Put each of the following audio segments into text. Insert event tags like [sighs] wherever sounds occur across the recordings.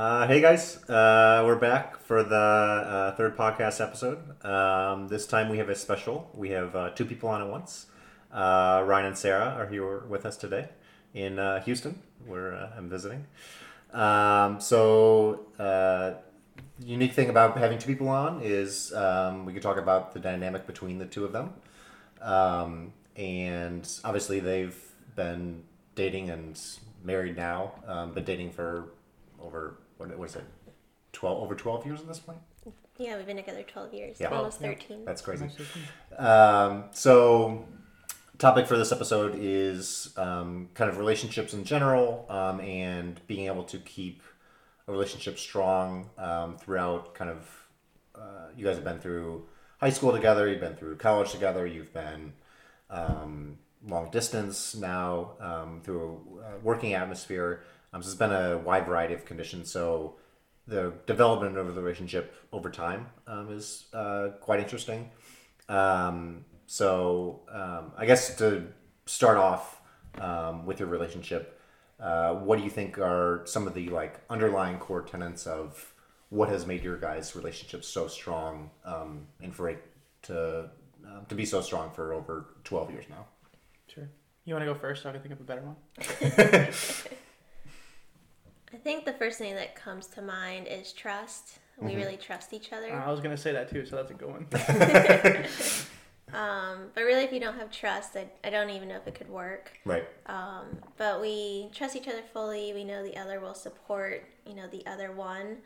Uh, hey guys, uh, we're back for the uh, third podcast episode. Um, this time we have a special. We have uh, two people on at once. Uh, Ryan and Sarah are here with us today in uh, Houston, where I'm visiting. Um, so, unique thing about having two people on is um, we could talk about the dynamic between the two of them. Um, and obviously, they've been dating and married now, um, but dating for over what was it, twelve over twelve years at this point. Yeah, we've been together 12 years, Yeah. almost yeah. 13. That's crazy. Um, so, topic for this episode is um, kind of relationships in general um, and being able to keep a relationship strong um, throughout. Kind of, uh, you guys have been through high school together. You've been through college together. You've been um, long distance now um, through a working atmosphere. Um, so it's been a wide variety of conditions. So the development of the relationship over time um, is uh, quite interesting. Um, so um, I guess to start off um, with your relationship, uh, what do you think are some of the like underlying core tenets of what has made your guys' relationship so strong um, and for it to uh, to be so strong for over twelve years now? Sure. You want to go first so I can think of a better one? [laughs] [laughs] I think the first thing that comes to mind is trust. We really trust each other. Uh, I was gonna say that too, so that's a good one. [laughs] Um, but really, if you don't have trust, I, I don't even know if it could work. Right. Um, but we trust each other fully. We know the other will support, you know, the other one.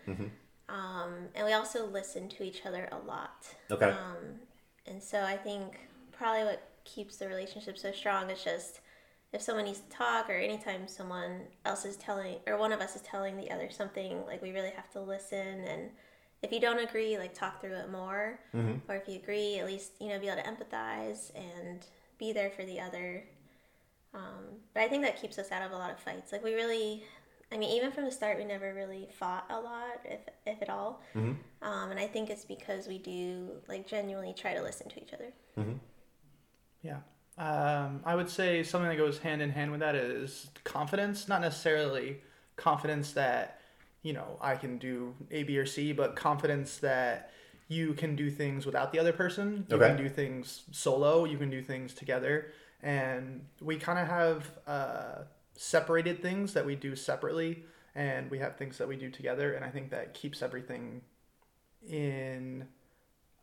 Um, and we also listen to each other a lot. Okay. Um, and so I think probably what keeps the relationship so strong is just if someone needs to talk or anytime someone else is telling or one of us is telling the other something, like we really have to listen and if you don't agree, like talk through it more. Or if you agree, at least, you know, be able to empathize and be there for the other. Um, but I think that keeps us out of a lot of fights. Like we really I mean, even from the start, we never really fought a lot, if if at all. Um, and I think it's because we do like genuinely try to listen to each other. Yeah. Um, I would say something that goes hand in hand with that is confidence. Not necessarily confidence that, you know, I can do A, B, or C, but confidence that you can do things without the other person. You Okay. can do things solo. You can do things together. And we kind of have uh, separated things that we do separately, and we have things that we do together. And I think that keeps everything in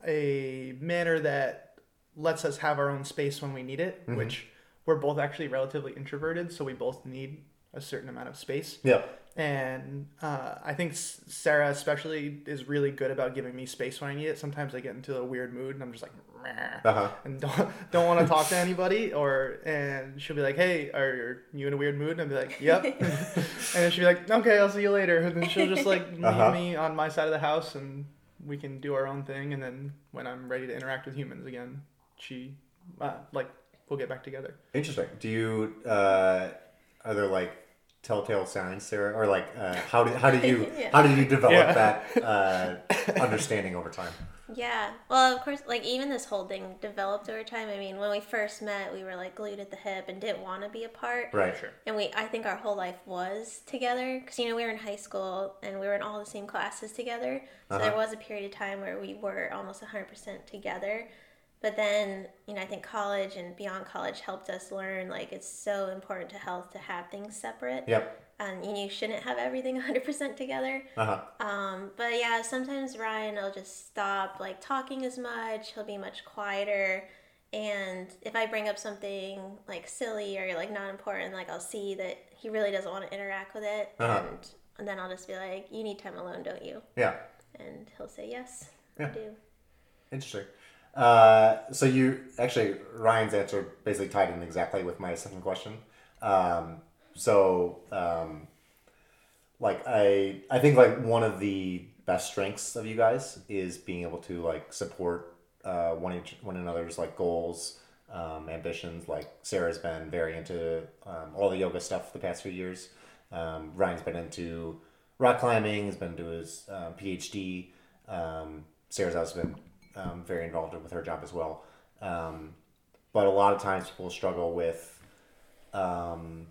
a manner that lets us have our own space when we need it, which we're both actually relatively introverted, so we both need a certain amount of space. Yeah. And uh, I think Sarah, especially, is really good about giving me space when I need it. Sometimes I get into a weird mood and I'm just like, "Meh," Uh huh. and don't [laughs] don't want to talk to anybody. Or and she'll be like, "Hey, are you in a weird mood?" And I'll be like, "Yep." [laughs] [laughs] and she'll be like, "Okay, I'll see you later." And then she'll just like leave Uh-huh. me on my side of the house, and we can do our own thing. And then when I'm ready to interact with humans again, she uh, like we'll get back together. Interesting. Do you uh, are there like telltale signs, Sarah, or like uh, how did how did you [laughs] Yeah. how did you develop Yeah. that [laughs] uh, understanding over time? Yeah. Well, of course, like even this whole thing developed over time. I mean, when we first met, we were like glued at the hip and didn't want to be apart. Right. Sure. And we, I think our whole life was together because you know we were in high school and we were in all the same classes together. So there was a period of time where we were almost 100% together. But then, you know, I think college and beyond college helped us learn like it's so important to health to have things separate. Yep. And you, shouldn't have everything [laughs] 100% together. Uh huh. Um, but yeah, sometimes Ryan will just stop like talking as much. He'll be much quieter. And if I bring up something like silly or like not important, like I'll see that he really doesn't want to interact with it. Uh-huh. And, and then I'll just be like, you need time alone, don't you? Yeah. And he'll say, yes, Yeah. I do. Interesting. Uh, so you actually Ryan's answer basically tied in exactly with my second question. Um, so um, like I I think like one of the best strengths of you guys is being able to like support uh, one each one another's like goals, um, ambitions. Like Sarah's been very into um, all the yoga stuff the past few years. Um, Ryan's been into rock climbing. He's been to his uh, PhD. Um, Sarah's also been um, very involved with her job as well. Um, but a lot of times people struggle with um,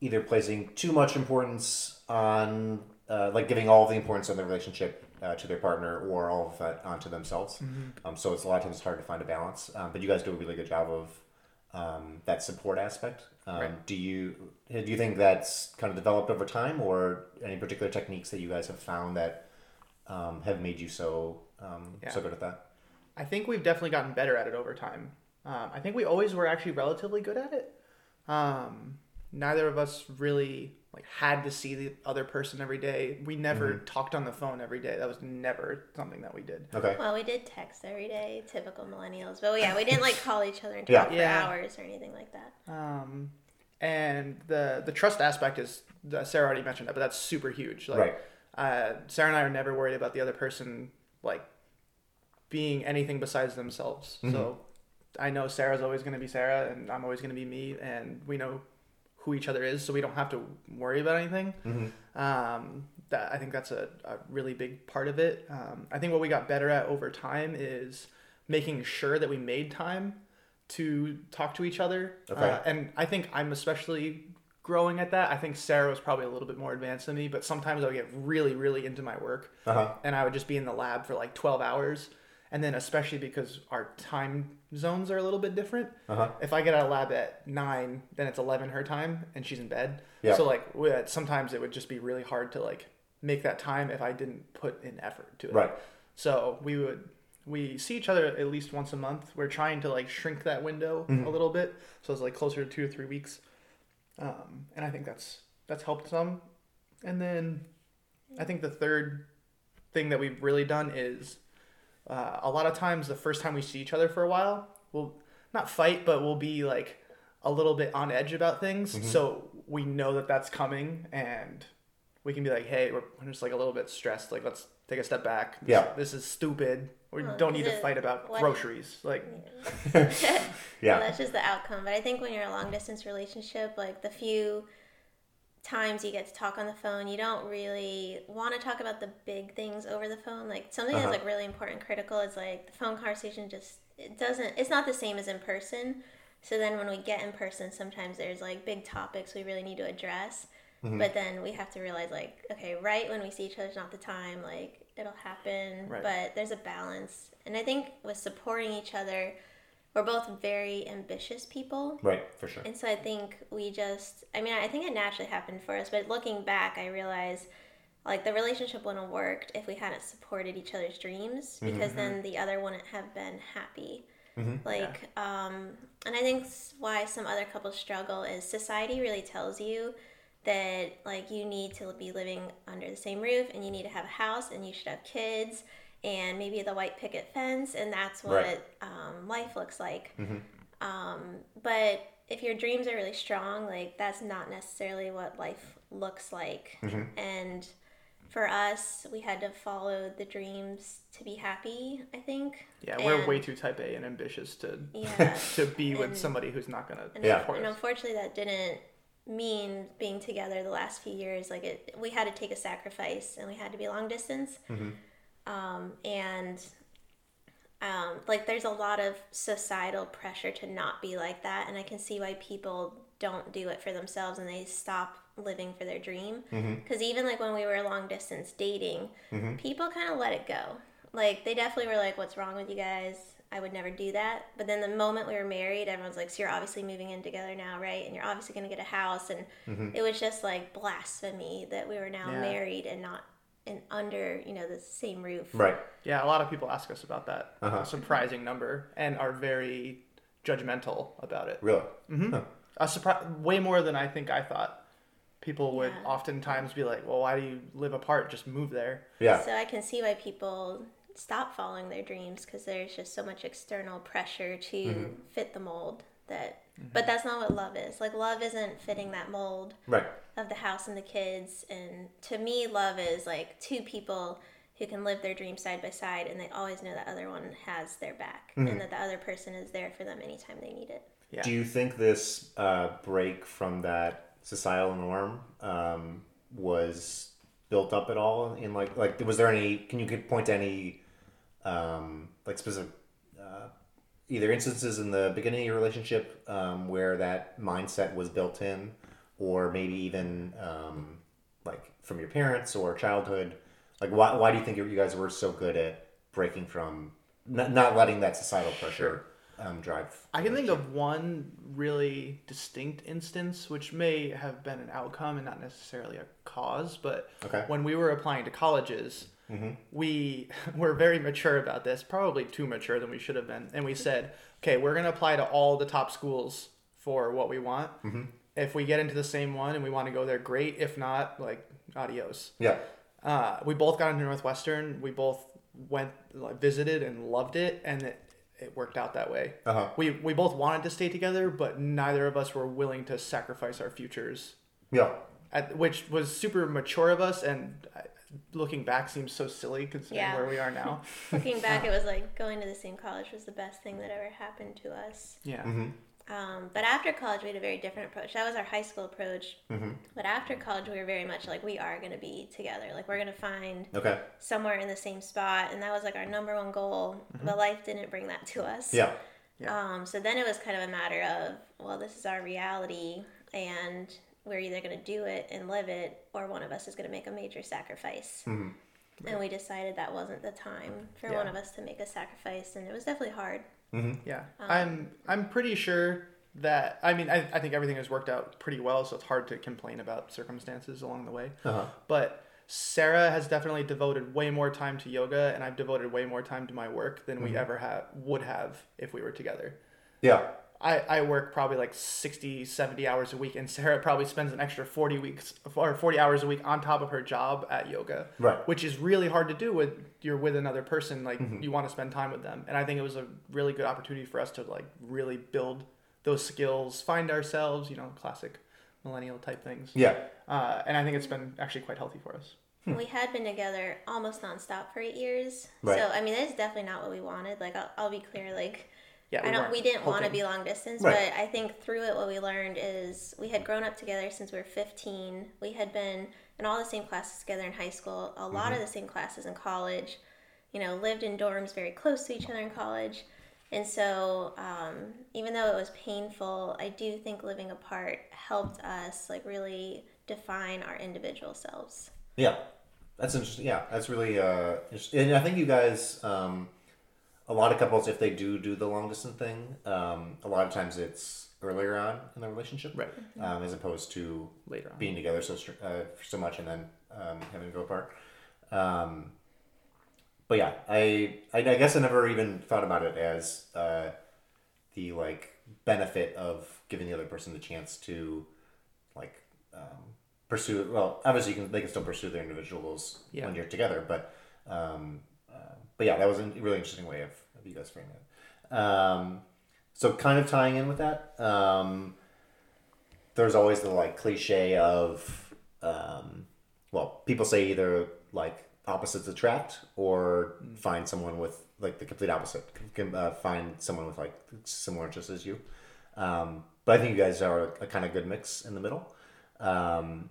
either placing too much importance on uh, like giving all the importance of the relationship uh, to their partner or all of that onto themselves. Um, so it's a lot of times hard to find a balance. Um, but you guys do a really good job of um, that support aspect. Um, Right. Do you do you think that's kind of developed over time, or any particular techniques that you guys have found that um, have made you so um, Yeah. so good at that? I think we've definitely gotten better at it over time. Um, I think we always were actually relatively good at it. Um, neither of us really like had to see the other person every day. We never talked on the phone every day. That was never something that we did. Okay. Well, we did text every day, typical millennials. But yeah, we didn't like call each other and [laughs] Yeah. talk for Yeah. hours or anything like that. Um, and the the trust aspect is uh, Sarah already mentioned that, but that's super huge. Like, Right. Uh, Sarah and I are never worried about the other person like being anything besides themselves. So I know Sarah's always going to be Sarah, and I'm always going to be me, and we know who each other is, so we don't have to worry about anything. Um, that I think that's a, a really big part of it. Um, I think what we got better at over time is making sure that we made time to talk to each other. Okay. Uh, and I think I'm especially growing at that. I think Sarah was probably a little bit more advanced than me, but sometimes I would get really, really into my work Uh huh. and I would just be in the lab for like 12 hours. And then, especially because our time zones are a little bit different, Uh huh. if I get out of lab at nine, then it's 11 her time and she's in bed. Yeah. So, like, sometimes it would just be really hard to like make that time if I didn't put in effort to it. Right. So, we would, we see each other at least once a month. We're trying to like shrink that window a little bit. So, it's like closer to two or three weeks. Um, and I think that's, that's helped some. And then I think the third thing that we've really done is uh, a lot of times the first time we see each other for a while, we'll not fight, but we'll be like a little bit on edge about things. So we know that that's coming and we can be like, hey, we're, we're just like a little bit stressed. Like, let's take a step back. This, Yeah. This is stupid. We Well, don't need to fight about what- groceries. Like, [laughs] [laughs] Well, Yeah. that's just the outcome. But I think when you're a long distance relationship, like the few times you get to talk on the phone, you don't really want to talk about the big things over the phone. Like something Uh-huh. that's like really important, critical is like the phone conversation just it doesn't it's not the same as in person. So then when we get in person, sometimes there's like big topics we really need to address. Mm-hmm. But then we have to realize like, okay, right when we see each other is not the time, like it'll happen. Right. But there's a balance. And I think with supporting each other, we're both very ambitious people. Right. For sure. And so I think we just, I mean, I think it naturally happened for us, but looking back, I realized like the relationship wouldn't have worked if we hadn't supported each other's dreams mm-hmm, because mm-hmm. then the other wouldn't have been happy. Mm-hmm, like, um, and I think why some other couples struggle is society really tells you that like you need to be living under the same roof and you need to have a house and you should have kids and maybe the white picket fence and that's what Right. um, life looks like. Um, but if your dreams are really strong like that's not necessarily what life looks like. And for us we had to follow the dreams to be happy i think. Yeah, we're way too type A and ambitious to yeah [laughs] to be with somebody who's not gonna and, Yeah. support and unfortunately that didn't mean being together the last few years. Like it we had to take a sacrifice and we had to be long distance um, and um, like there's a lot of societal pressure to not be like that and i can see why people don't do it for themselves and they stop living for their dream. Because even like when we were long distance dating people kind of let it go. Like they definitely were like what's wrong with you guys? I would never do that. But then the moment we were married everyone's like so you're obviously moving in together now right? And you're obviously going to get a house. And it was just like blasphemy that we were now Yeah. married and not in under you know the same roof Right. Yeah, a lot of people ask us about that. Uh-huh. A surprising number and are very judgmental about it. Really. Hmm. A surprise, way more than I think I thought. People would Yeah. oftentimes be like, "Well, why do you live apart? Just move there." Yeah. So I can see why people stop following their dreams because there's just so much external pressure to Mm-hmm. fit the mold that but that's not what love is. Like love isn't fitting that mold Right. of the house and the kids and to me love is like two people who can live their dreams side by side and they always know that other one has their back Mm-hmm. and that the other person is there for them anytime they need it. Yeah. Do you think this uh, break from that societal norm um, was built up at all? In like, like, was there any? Can you point to any, um, like specific, uh, either instances in the beginning of your relationship um, where that mindset was built in, or maybe even um, like from your parents or childhood? Like, why, why do you think you guys were so good at breaking from not, not letting that societal pressure um, drive? I can think of one really distinct instance, which may have been an outcome and not necessarily a cause. But Okay. when we were applying to colleges, we [laughs] were very mature about this, probably too mature than we should have been. And we said, okay, we're going to apply to all the top schools for what we want. If we get into the same one and we want to go there, great. If not, like, adios. Yeah. Uh, we both got into Northwestern. We both went, like, visited and loved it, and it, it worked out that way. Uh-huh. We we both wanted to stay together, but neither of us were willing to sacrifice our futures, Yeah. at, which was super mature of us. And looking back, seems so silly considering Yeah. where we are now. [laughs] [laughs] Looking back, it was like going to the same college was the best thing that ever happened to us. Yeah, Mm-hmm. Um, but after college, we had a very different approach. That was our high school approach. Mm-hmm. But after college, we were very much like, we are going to be together. Like, we're going to find Okay. somewhere in the same spot. And that was like our number one goal. But life didn't bring that to us. Yeah. Yeah. Um, so then it was kind of a matter of, well, this is our reality, and we're either going to do it and live it, or one of us is going to make a major sacrifice. Mm-hmm. And we decided that wasn't the time for Yeah. one of us to make a sacrifice, and it was definitely hard. Mm-hmm. yeah. Um, I'm I'm pretty sure that I mean I, I think everything has worked out pretty well, so it's hard to complain about circumstances along the way. Uh-huh. But Sarah has definitely devoted way more time to yoga, and I've devoted way more time to my work than we mm-hmm. ever have would have if we were together. Yeah. I, I work probably like 60, 70 hours a week, and Sarah probably spends an extra 40 weeks or 40 hours a week on top of her job at yoga. Right. Which is really hard to do when you're with another person. Like, you want to spend time with them. And I think it was a really good opportunity for us to, like, really build those skills, find ourselves, you know, classic millennial type things. Yeah. Uh, and I think it's been actually quite healthy for us. We had been together almost nonstop for eight years. Right. So, I mean, that's definitely not what we wanted. Like, I'll, I'll be clear, like, Yeah, I don't. We didn't want to be long distance, Right. but I think through it, what we learned is we had grown up together since we were 15. We had been in all the same classes together in high school, a lot of the same classes in college. You know, lived in dorms very close to each other in college, and so um, even though it was painful, I do think living apart helped us like really define our individual selves. Yeah, that's interesting. Yeah, that's really uh, interesting. and I think you guys, um, a lot of couples, if they do do the long distance thing, um, a lot of times it's earlier on in the relationship, Right. Um, as opposed to Later on. being together so uh, so much and then um, having to go apart. Um, but yeah, I, I I guess I never even thought about it as uh, the like benefit of giving the other person the chance to like um, pursue. Well, obviously, you can they can still pursue their individual goals Yeah. when you're together, but um, but yeah, that was a really interesting way of, of you guys framing it. Um, so kind of tying in with that, um, there's always the like cliche of um, well, people say either like opposites attract or find someone with like the complete opposite. Can uh, find someone with like similar interests as you. Um, but I think you guys are a, kind of good mix in the middle, um,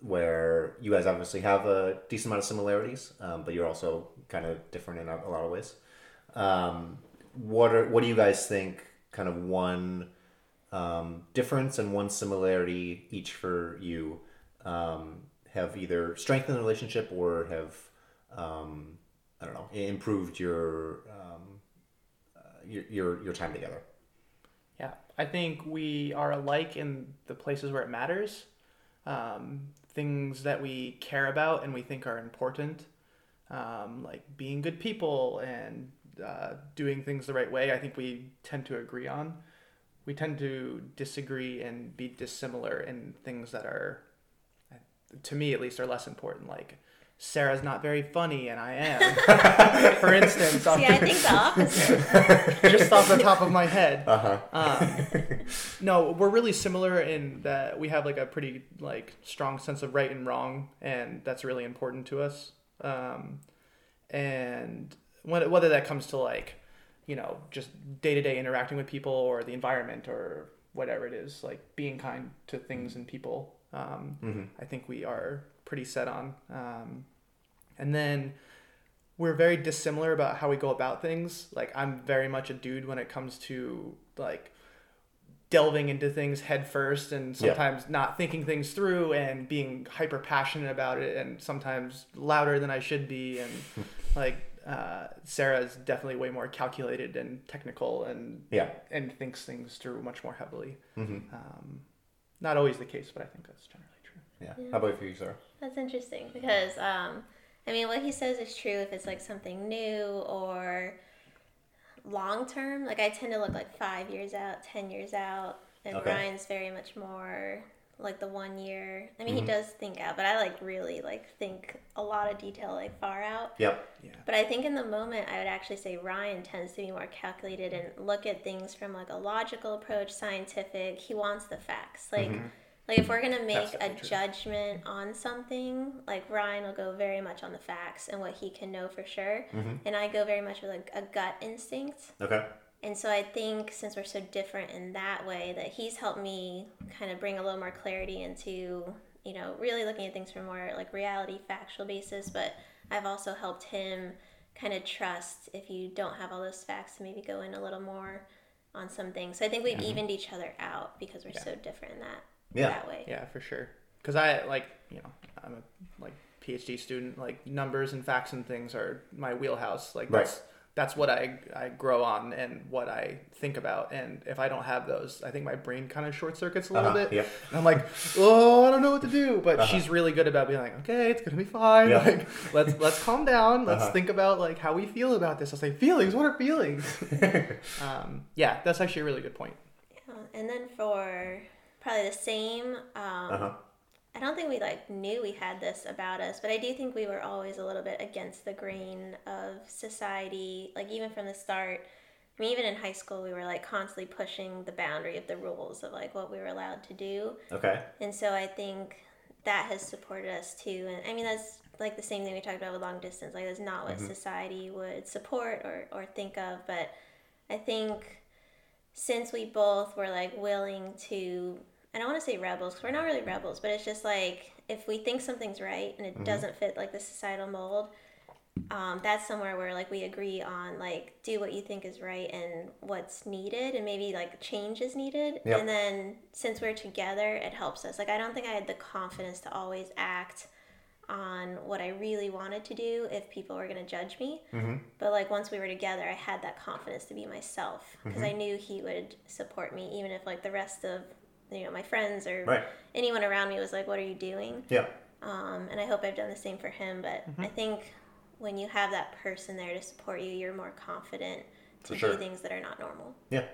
where you guys obviously have a decent amount of similarities, um, but you're also kind of different in a, lot of ways. Um, what are what do you guys think? Kind of one um, difference and one similarity each for you um, have either strengthened the relationship or have um, I don't know improved your um, uh, your, your your time together. Yeah, I think we are alike in the places where it matters. Um, things that we care about and we think are important, um, like being good people and uh, doing things the right way. I think we tend to agree on. We tend to disagree and be dissimilar in things that are, to me at least, are less important. Like Sarah's not very funny and I am. [laughs] For instance, See, I think the [laughs] opposite. just off the top of my head. Uh huh. Um, [laughs] no, we're really similar in that we have like a pretty like strong sense of right and wrong, and that's really important to us. Um, and whether whether that comes to like, you know, just day to day interacting with people or the environment or whatever it is, like being kind to things and people. Um, I think we are pretty set on. Um, and then we're very dissimilar about how we go about things. Like I'm very much a dude when it comes to like delving into things head first and Yeah. sometimes not thinking things through and being hyper passionate about it and sometimes louder than I should be and [laughs] like uh, Sarah is definitely way more calculated and technical and Yeah. and thinks things through much more heavily. Mm-hmm. Um, not always the case, but I think that's generally true. Yeah. Yeah. How about for you, Sarah? That's interesting because um, I mean, what he says is true if it's like something new or long term. Like I tend to look like five years out, ten years out, and Okay. Ryan's very much more like the one year. I mean, Mhm. he does think out, but I like really like think a lot of detail like far out. Yep. Yeah. But I think in the moment, I would actually say Ryan tends to be more calculated and look at things from like a logical approach, scientific. He wants the facts. Like, Mhm. Like if we're gonna make a true. judgment on something, like Ryan will go very much on the facts and what he can know for sure, Mhm. and I go very much with like a gut instinct. Okay. And so I think since we're so different in that way, that he's helped me kind of bring a little more clarity into, you know, really looking at things from more like reality, factual basis. But I've also helped him kind of trust if you don't have all those facts to maybe go in a little more on some things. So I think we've evened each other out because we're so different in that Yeah. that way. Yeah, for sure. Because I like you know I'm a like PhD student. Like numbers and facts and things are my wheelhouse. Like Right. that's that's what I I grow on and what I think about. And if I don't have those, I think my brain kind of short circuits a little Uh-huh, bit. Yeah. And I'm like, oh, I don't know what to do. But Uh-huh. she's really good about being like, okay, it's gonna be fine. Yeah. [laughs] Like let's let's calm down. Let's Uh-huh. think about like how we feel about this. I'll say feelings. What are feelings? [laughs] um, yeah, that's actually a really good point. Yeah. And then for probably the same, um, Uh-huh. I don't think we like knew we had this about us, but I do think we were always a little bit against the grain of society. Like even from the start, I mean, even in high school, we were like constantly pushing the boundary of the rules of like what we were allowed to do. Okay. And so I think that has supported us too. And I mean, that's like the same thing we talked about with long distance. Like, that's not what society would support or, or think of. But I think since we both were like willing to, I don't want to say rebels because we're not really rebels, but it's just like if we think something's right and it doesn't fit like the societal mold, um, that's somewhere where like we agree on like do what you think is right and what's needed and maybe like change is needed Yep. and then since we're together it helps us like i don't think i had the confidence to always act on what i really wanted to do if people were going to judge me Mm-hmm. but like once we were together i had that confidence to be myself because Mm-hmm. i knew he would support me even if like the rest of you know my friends or Right. anyone around me was like what are you doing Yeah. um, and I hope I've done the same for him. But Mm-hmm. I think when you have that person there to support you, you're more confident to sure. do things that are not normal. Yeah.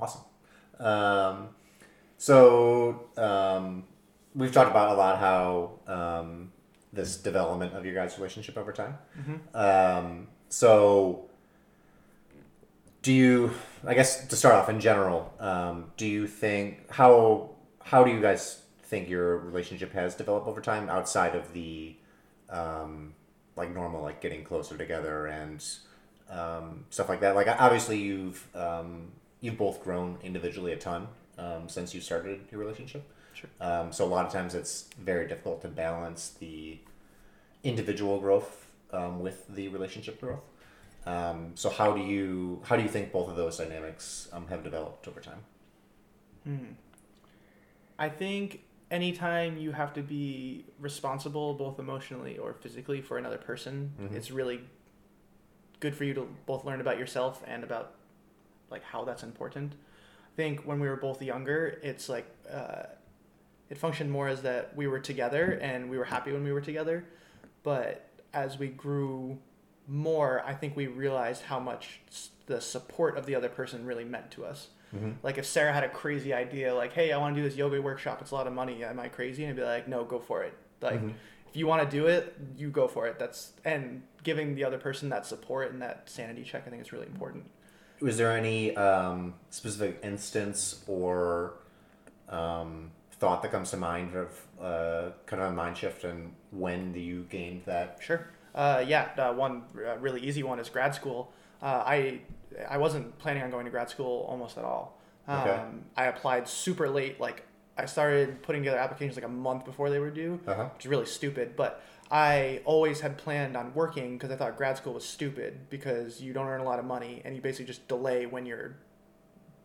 Awesome. Um, so um, we've talked about a lot how um, this development of your guys' relationship over time. Um, so do you? I guess to start off in general, um, do you think how how do you guys think your relationship has developed over time outside of the um, like normal like getting closer together and um, stuff like that. Like obviously you've um, you've both grown individually a ton um, since you started your relationship. Sure. Um, so a lot of times it's very difficult to balance the individual growth um, with the relationship growth. Um, so how do you how do you think both of those dynamics um, have developed over time? Hmm. I think anytime you have to be responsible, both emotionally or physically, for another person, Mhm. it's really good for you to both learn about yourself and about like how that's important. I think when we were both younger, it's like uh, it functioned more as that we were together and we were happy when we were together. But as we grew more, I think we realized how much the support of the other person really meant to us. Mhm. Like if Sarah had a crazy idea, like, "Hey, I want to do this yoga workshop. It's a lot of money. Am I crazy?" And I'd be like, "No, go for it. Like, Mhm. if you want to do it, you go for it." That's and giving the other person that support and that sanity check, I think is really important. Was there any um, specific instance or um, thought that comes to mind of uh, kind of a mind shift and when do you gained that? Sure. Uh, yeah, uh, one uh, really easy one is grad school. Uh, I I wasn't planning on going to grad school almost at all. Um, Okay. I applied super late. Like I started putting together applications like a month before they were due, Uh-huh. which is really stupid. But I always had planned on working because I thought grad school was stupid because you don't earn a lot of money and you basically just delay when you're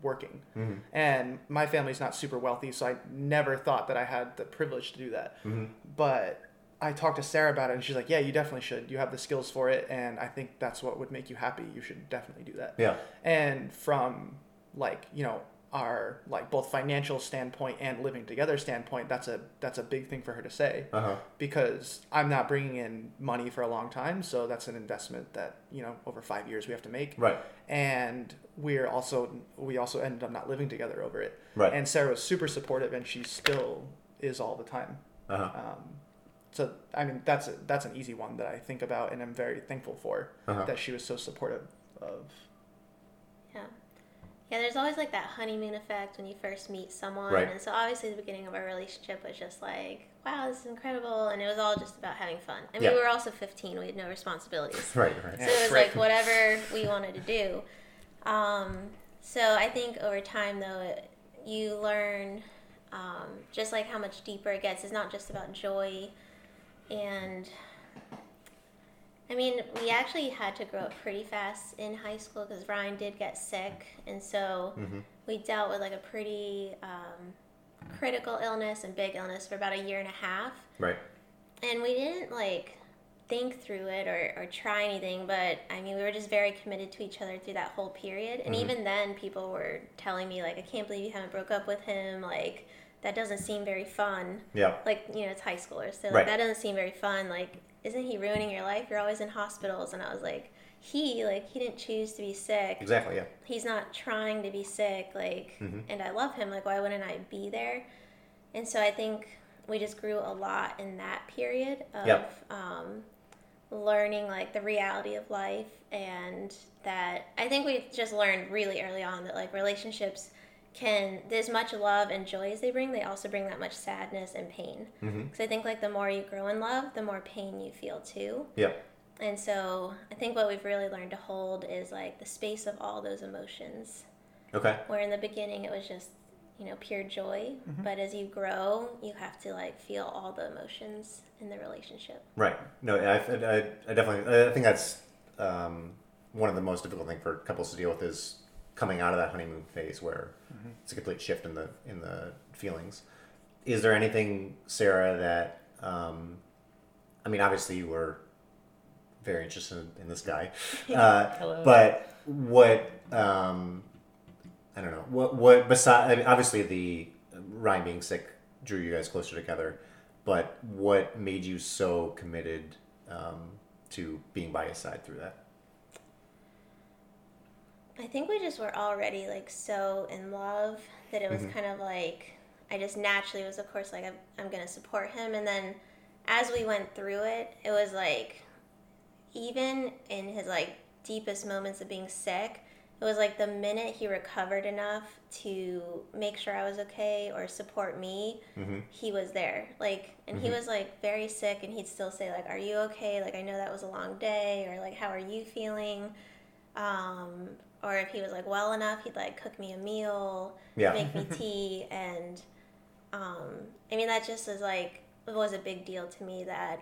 working. Mhm. And my family's not super wealthy, so I never thought that I had the privilege to do that. Mhm. But I talked to Sarah about it, and she's like, "Yeah, you definitely should. You have the skills for it, and I think that's what would make you happy. You should definitely do that." Yeah. And from like you know our like both financial standpoint and living together standpoint, that's a that's a big thing for her to say Uh huh. because I'm not bringing in money for a long time, so that's an investment that you know over five years we have to make. Right. And we're also we also ended up not living together over it. Right. And Sarah was super supportive, and she still is all the time. Uh huh. Um, so I mean that's a, that's an easy one that I think about, and I'm very thankful for Uh-huh. that she was so supportive of. Yeah. Yeah, there's always like that honeymoon effect when you first meet someone. Right. And so obviously the beginning of our relationship was just like, wow, this is incredible. And it was all just about having fun. I mean, Yeah. we were also 15, we had no responsibilities. [laughs] Right. Right. Yeah, so it was right. like whatever we wanted to do. Um, so I think over time, though, it, you learn um, just like how much deeper it gets. It's not just about joy. And I mean, we actually had to grow up pretty fast in high school because Ryan did get sick. And so Mhm. we dealt with like a pretty um, critical illness and big illness for about a year and a half Right. and we didn't like think through it or, or try anything but i mean we were just very committed to each other through that whole period and Mhm. even then people were telling me like i can't believe you haven't broke up with him like that doesn't seem very fun Yeah. like you know it's high schoolers so like Right. that doesn't seem very fun like isn't he ruining your life you're always in hospitals and i was like he like he didn't choose to be sick Exactly. Yeah. he's not trying to be sick like Mhm. and i love him like why wouldn't i be there and so i think we just grew a lot in that period of Yep. um, learning like the reality of life and that i think we just learned really early on that like relationships can there's much love and joy as they bring they also bring that much sadness and pain Mm-hmm. because i think like the more you grow in love the more pain you feel too Yeah. and so I think what we've really learned to hold is like the space of all those emotions. Okay. Where in the beginning it was just, you know, pure joy, Mhm. but as you grow, you have to like feel all the emotions in the relationship. Right. No, I, I, I definitely, I think that's um, one of the most difficult thing for couples to deal with is coming out of that honeymoon phase where it's a complete shift in the in the feelings. Is there anything, Sarah, that um, I mean, obviously you were very interested in this guy, [laughs] uh, Hello. but what um, I don't know what what beside I mean, obviously the Ryan being sick drew you guys closer together, but what made you so committed um, to being by his side through that? I think we just were already like so in love that it was Mhm. kind of like I just naturally was of course like I'm, I'm gonna support him and then as we went through it it was like even in his like deepest moments of being sick it was like the minute he recovered enough to make sure I was okay or support me Mm-hmm. he was there like and he Mhm. was like very sick and he'd still say like are you okay like i know that was a long day or like how are you feeling um or if he was like well enough he'd like cook me a meal Yeah. make me [laughs] tea and um i mean that just is like was a big deal to me that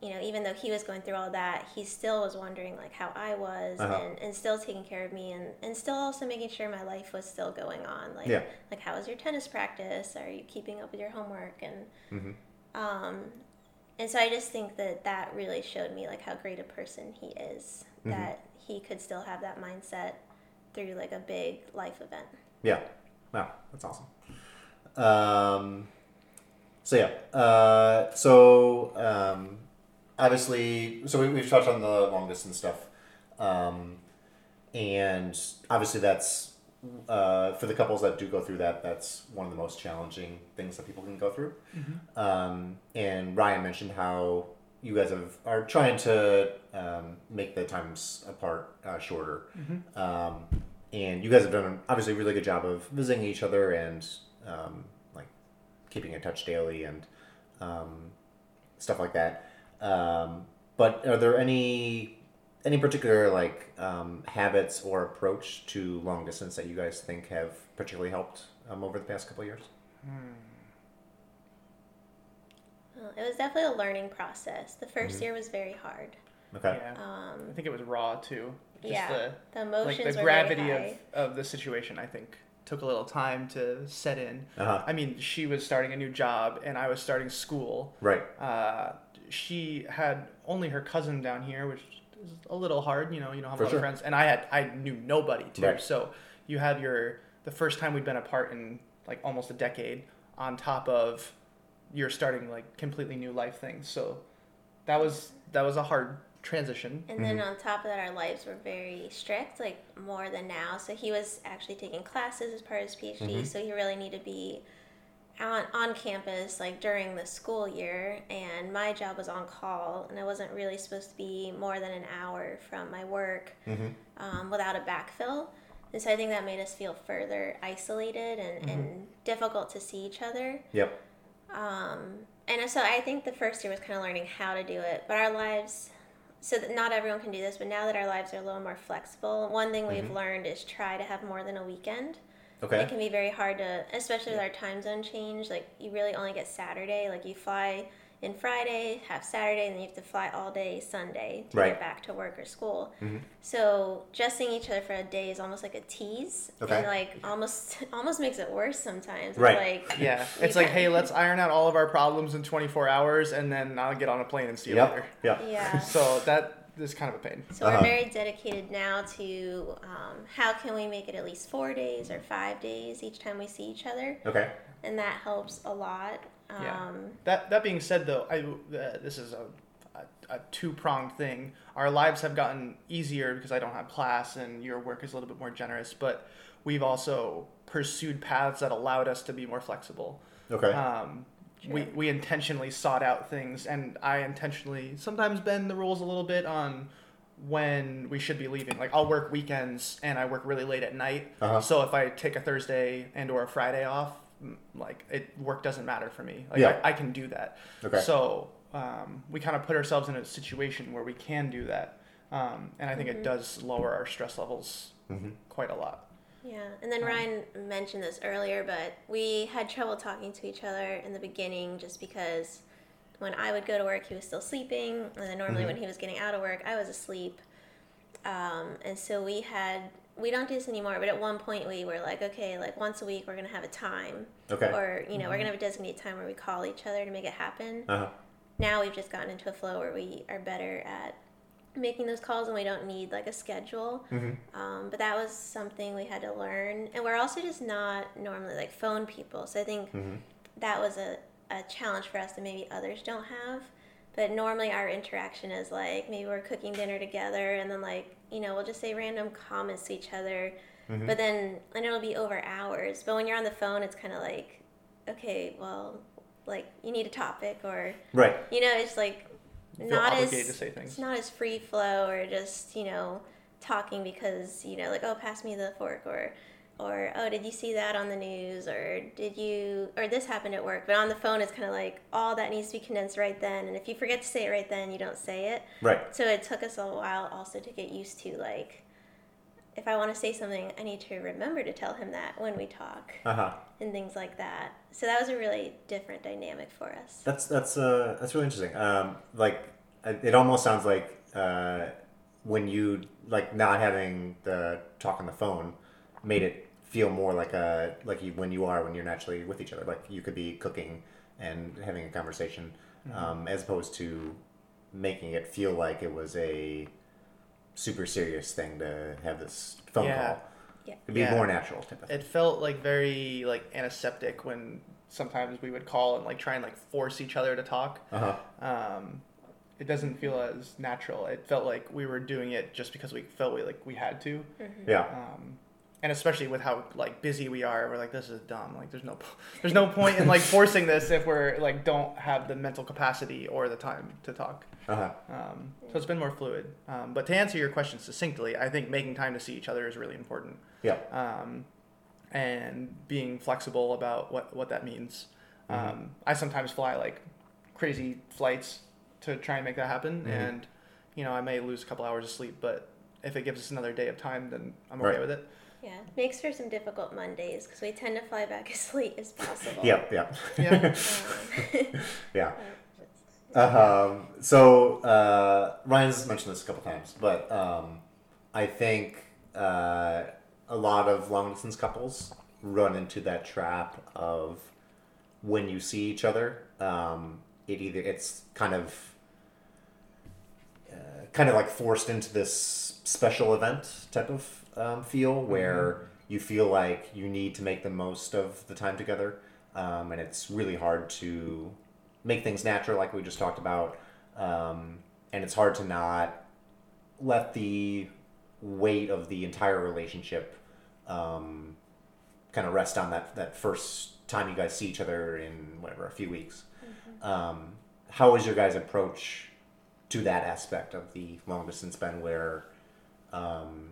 you know even though he was going through all that he still was wondering like how i was Uh-huh. and, and still taking care of me and, and still also making sure my life was still going on like Yeah. like how was your tennis practice are you keeping up with your homework and Mm-hmm. um, and so I just think that that really showed me like how great a person he is. Mhm. That he could still have that mindset through like a big life event. Yeah. Wow, that's awesome. Um, so yeah. Uh, so um, obviously, so we, we've touched on the long distance stuff, um, and obviously that's uh, for the couples that do go through that. That's one of the most challenging things that people can go through. Um, and Ryan mentioned how you guys have are trying to um, make the times apart uh, shorter. Um, and you guys have done an obviously a really good job of visiting each other and um, like keeping in touch daily and um, stuff like that. Um, but are there any any particular like um, habits or approach to long distance that you guys think have particularly helped um, over the past couple of years? Uh, it was definitely a learning process. The 1st Mhm. year was very hard. Okay. Yeah. I Um, think it was raw too. Just yeah, the the like emotions the were gravity very of, high. of the situation i think took a little time to set in Uh-huh. i mean she was starting a new job and i was starting school Right. uh, she had only her cousin down here which is a little hard you know you don't have For a lot sure. of friends and i had i knew nobody too Right. so you have your the first time we'd been apart in like almost a decade on top of you're starting like completely new life things so that was that was a hard transition And then mm-hmm. on top of that, our lives were very strict, like more than now. So he was actually taking classes as part of his PhD, mm-hmm. so he really needed to be on, on campus like during the school year. And my job was on call, and I wasn't really supposed to be more than an hour from my work mm-hmm. um, without a backfill. And so I think that made us feel further isolated and, and difficult to see each other. Yep. Um, and so I think the first year was kind of learning how to do it. But our lives, so that not everyone can do this, but now that our lives are a little more flexible, one thing we've learned is try to have more than a weekend. Okay. It can be very hard to, especially with our time zone change. Like you really only get Saturday. Like you fly in Friday, have Saturday, and then you have to fly all day Sunday to Right. get back to work or school. So just seeing each other for a day is almost like a tease, Okay. and like almost [laughs] almost makes it worse sometimes. It's Right. Like [laughs] Yeah, it's like, hey, let's iron out all of our problems in 24 hours, and then I'll get on a plane and see you later. Yep. Yeah. [laughs] So that is kind of a pain. So Uh-huh. we're very dedicated now to um, how can we make it at least four days or five days each time we see each other, Okay. and that helps a lot. Um, Yeah. That that being said, though, I uh, this is a a, a two pronged thing. Our lives have gotten easier because I don't have class, and your work is a little bit more generous. But we've also pursued paths that allowed us to be more flexible. Okay. Um, we, Sure. we intentionally sought out things, and I intentionally sometimes bend the rules a little bit on when we should be leaving. Like I'll work weekends and I work really late at night. Uh-huh. So if I take a Thursday and or a Friday off, m- like it work doesn't matter for me. Like Yeah. I, I can do that. Okay. So um, we kind of put ourselves in a situation where we can do that, um, and I think it does lower our stress levels Mhm. quite a lot. Yeah, and then Um, Ryan mentioned this earlier, but we had trouble talking to each other in the beginning just because when I would go to work, he was still sleeping, and then normally Mhm. when he was getting out of work, I was asleep. Um, and so we had we don't do this anymore, but at one point we were like, okay, like once a week we're gonna have a time, Okay. or you know we're gonna have a designated time where we call each other to make it happen. Uh huh. Now we've just gotten into a flow where we are better at making those calls and we don't need like a schedule. Mhm. Um, but that was something we had to learn. And we're also just not normally like phone people. So I think Mhm. that was a, a challenge for us that maybe others don't have. But normally our interaction is like maybe we're cooking dinner together and then like, you know, we'll just say random comments to each other. Mhm. But then, and it'll be over hours. But when you're on the phone, it's kind of like, okay, well, like you need a topic or, Right. you know, it's like not as to say things. it's not as free flow or just you know talking because you know like oh pass me the fork or or oh did you see that on the news or did you or this happened at work but on the phone it's kind of like all that needs to be condensed right then and if you forget to say it right then you don't say it Right. so it took us a while also to get used to like if i want to say something i need to remember to tell him that when we talk Uh huh. and things like that so that was a really different dynamic for us That's that's uh that's really interesting. Um, like it it almost sounds like uh, when you like not having the talk on the phone made it feel more like a like you, when you are when you're naturally with each other. Like you could be cooking and having a conversation, um, as opposed to making it feel like it was a super serious thing to have this phone Yeah. call. Yeah. It'd be Yeah. more natural type of thing. It felt like very like antiseptic when sometimes we would call and like try and like force each other to talk. Uh huh. Um, it doesn't feel as natural. It felt like we were doing it just because we felt we, like we had to. Yeah. Um, and especially with how like busy we are, we're like this is dumb. Like there's no there's no point in like forcing this if we're like don't have the mental capacity or the time to talk. Uh huh. Um, so it's been more fluid. Um, but to answer your question succinctly, I think making time to see each other is really important. Yeah. Um, and being flexible about what, what that means. Um, I sometimes fly like crazy flights to try and make that happen. Mhm. And, you know, I may lose a couple hours of sleep, but if it gives us another day of time, then I'm okay Right. with it. Yeah, makes for some difficult Mondays because we tend to fly back [laughs] as late as possible. Yep. Yep. Yeah. Um, [laughs] Yeah. Um, so uh, Ryan's mentioned this a couple times, but um, I think uh, a lot of long distance couples run into that trap of when you see each other, um, it either it's kind of uh, kind of like forced into this special event type of um, feel where you feel like you need to make the most of the time together, um, and it's really hard to make things natural, like we just talked about, um, and it's hard to not let the weight of the entire relationship um, kind of rest on that that first time you guys see each other in whatever a few weeks. Um, how is your guys' approach to that aspect of the long distance been where um,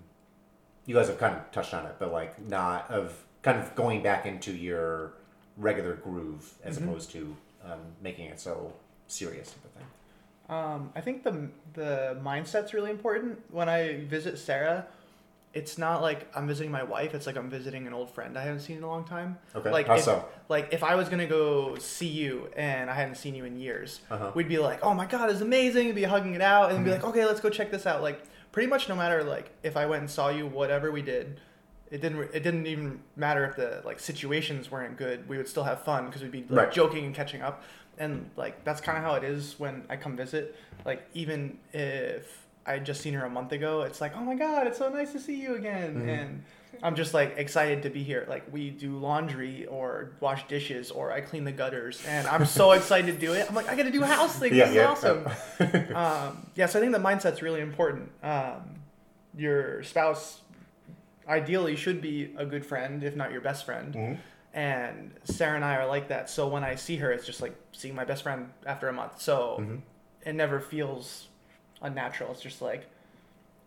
you guys have kind of touched on it, but like not of kind of going back into your regular groove as opposed to um, making it so serious type of thing. Um, I think the the mindset's really important. When I visit Sarah, it's not like I'm visiting my wife. It's like I'm visiting an old friend I haven't seen in a long time. Okay. Like How if, so? Like if I was gonna go see you and I hadn't seen you in years, Uh-huh. we'd be like, "Oh my god, it's amazing!" We'd be hugging it out, and Mm-hmm. be like, "Okay, let's go check this out." Like pretty much no matter like if I went and saw you, whatever we did, it didn't it didn't even matter if the like situations weren't good. We would still have fun because we'd be like Right. joking and catching up, and like that's kind of how it is when I come visit. Like even if I had just seen her a month ago, it's like, oh my god, it's so nice to see you again, Mhm. and I'm just like excited to be here. Like we do laundry or wash dishes or I clean the gutters, and I'm so [laughs] excited to do it. I'm like, I got to do house things. Yeah, this yeah. is awesome. [laughs] um, yeah, so I think the mindset's really important. Um, your spouse ideally should be a good friend, if not your best friend. Mhm. And Sarah and I are like that. So when I see her, it's just like seeing my best friend after a month. So Mhm. it never feels unnatural. It's just like,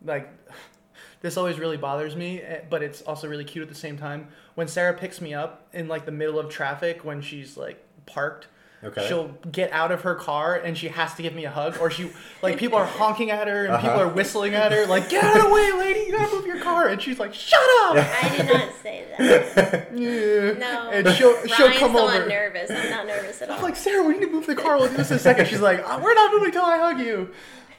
like [sighs] this always really bothers me, eh, but it's also really cute at the same time. When Sarah picks me up in like the middle of traffic when she's like parked, Okay. she'll get out of her car and she has to give me a hug, or she like people are honking at her and people Uh-huh. are whistling at her like get out of the way, lady, you gotta move your car, and she's like shut up. I did not say that. [laughs] Yeah. No. And she'll she'll Ryan's come the over. one nervous. I'm not nervous at all. I'm like Sarah, we need to move the car. We'll do this in a second. She's like, "Uh, we're not moving till I hug you.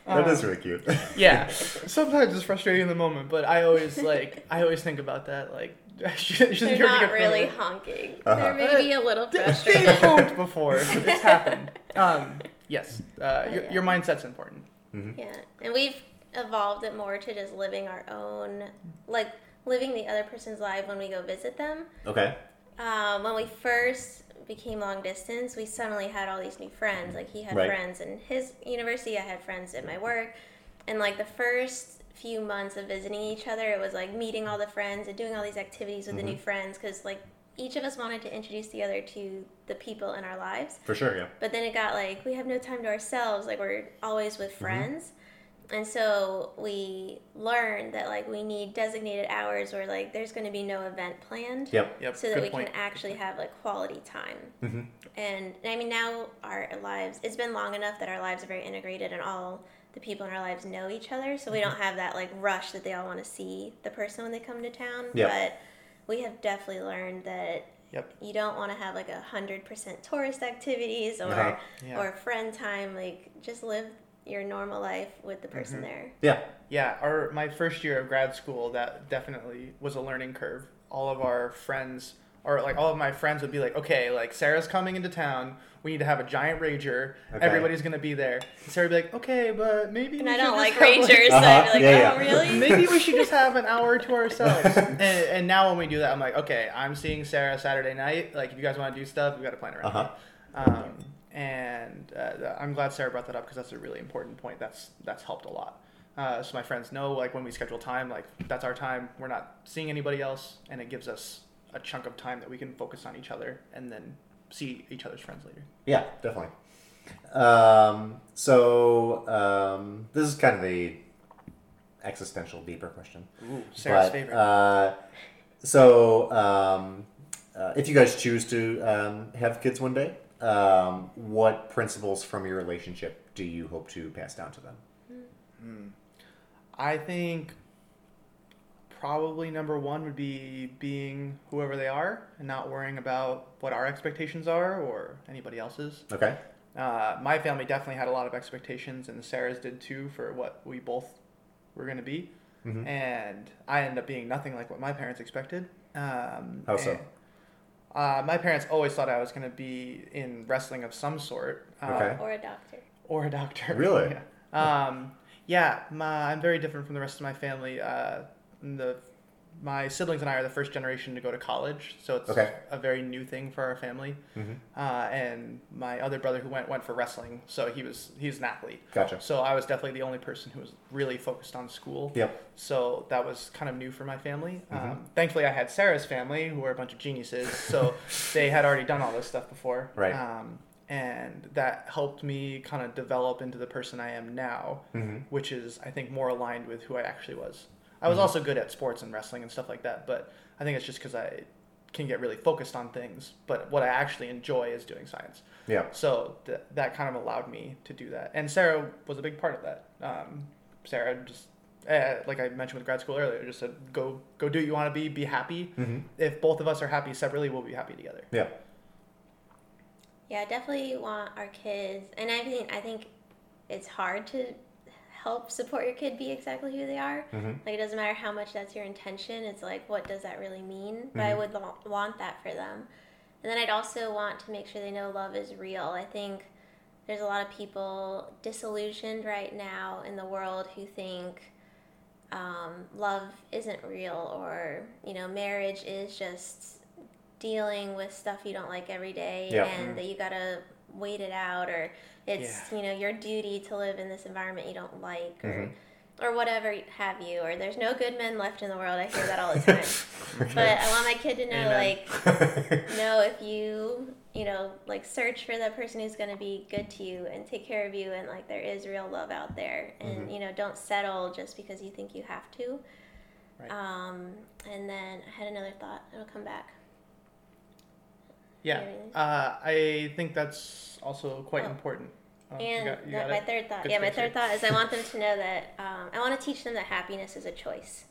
That Um, is really cute. [laughs] yeah sometimes it's frustrating in the moment but i always like i always think about that like she, she doesn't They're care if you not really further. honking. Uh-huh. They're maybe a little They- frustrated. they've honked before it's happened [laughs] um yes uh, your, yeah. your mindset's important Yeah, and we've evolved it more to just living our own, like living the other person's life when we go visit them. okay. Um, when we first became long distance, we suddenly had all these new friends. Like he had Right. friends in his university, I had friends at my work, and like the first few months of visiting each other, it was like meeting all the friends and doing all these activities with the new mm-hmm. friends because like each of us wanted to introduce the other to the people in our lives. For sure, yeah. But then it got like we have no time to ourselves. Like we're always with mm-hmm. friends. And so we learned that like we need designated hours where like there's going to be no event planned Yep. yep so that good we point can actually have like quality time. hmm And I mean now our lives it's been long enough that our lives are very integrated and all the people in our lives know each other so we Mm-hmm. don't have that like rush that they all want to see the person when they come to town Yeah. but we have definitely learned that Yep. you don't want to have like a hundred percent tourist activities or Uh-huh. Yeah. or friend time like just live your normal life with the Mm-hmm. person there Yeah. yeah our my first year of grad school that definitely was a learning curve all of our friends or like all of my friends would be like okay like sarah's coming into town we need to have a giant rager Okay. everybody's gonna be there and sarah would be like okay but maybe and we i don't like ragers, rangers so Uh-huh. i'd be like Yeah, oh yeah. really [laughs] maybe we should just have an hour to [laughs] ourselves. and, and now when we do that, I'm like, okay, I'm seeing Sarah Saturday night. Like, if you guys want to do stuff, we got to plan around. Uh-huh. it. Um, and uh, I'm glad Sarah brought that up because that's a really important point. That's that's helped a lot. Uh, so my friends know, like, when we schedule time, like that's our time. We're not seeing anybody else, and it gives us a chunk of time that we can focus on each other and then see each other's friends later. Yeah, definitely. Um, so um, this is kind of a existential, deeper question. Ooh, Sarah's But, favorite. Uh, so, um, uh, if you guys choose to um, have kids one day, um, what principles from your relationship do you hope to pass down to them? I think probably number one would be being whoever they are and not worrying about what our expectations are or anybody else's. Okay. Uh, my family definitely had a lot of expectations, and Sarah's did too for what we both were going to be. Mhm. and I ended up being nothing like what my parents expected. Um, How so? And, Uh, my parents always thought I was going to be in wrestling of some sort. Uh, Okay. Or a doctor. Or a doctor. Really? [laughs] yeah. Um, yeah, my, I'm very different from the rest of my family. Uh, the my siblings and I are the first generation to go to college, so it's Okay. a very new thing for our family. Mhm. Uh, and my other brother who went went for wrestling, so he was he's an athlete. Gotcha. So I was definitely the only person who was really focused on school. Yep. So that was kind of new for my family. Mhm. Um, thankfully, I had Sarah's family, who were a bunch of geniuses, so [laughs] they had already done all this stuff before. Right. Um, and that helped me kind of develop into the person I am now, Mhm. which is, I think, more aligned with who I actually was. I was Mhm. also good at sports and wrestling and stuff like that, but I think it's just because I can get really focused on things. But what I actually enjoy is doing science. Yeah. So th- that kind of allowed me to do that. And Sarah was a big part of that. Um, Sarah just, uh, like I mentioned with grad school earlier, just said, go, go do what you want to be, be happy. Mhm. If both of us are happy separately, we'll be happy together. Yeah. Yeah, I definitely want our kids, and I think I think it's hard to help support your kid be exactly who they are. Mhm. Like it doesn't matter how much that's your intention. It's like what does that really mean? But I Mhm. would lo- want that for them. And then I'd also want to make sure they know love is real. I think there's a lot of people disillusioned right now in the world who think um, love isn't real or you know marriage is just dealing with stuff you don't like every day Yeah. and that you gotta wait it out or it's you know your duty to live in this environment you don't like or or whatever have you or there's no good men left in the world. I hear that all the time. [laughs] But i want my kid to know Amen. like [laughs] no if you you know like search for the person who's going to be good to you and take care of you and like there is real love out there. And Mhm. you know don't settle just because you think you have to. Right. um and then i had another thought. It'll come back Yeah. Uh, I think that's also quite Oh. important. You and got- you that- my third thought Good yeah my third thought is i want them [laughs] to know that um, i want to teach them that happiness is a choice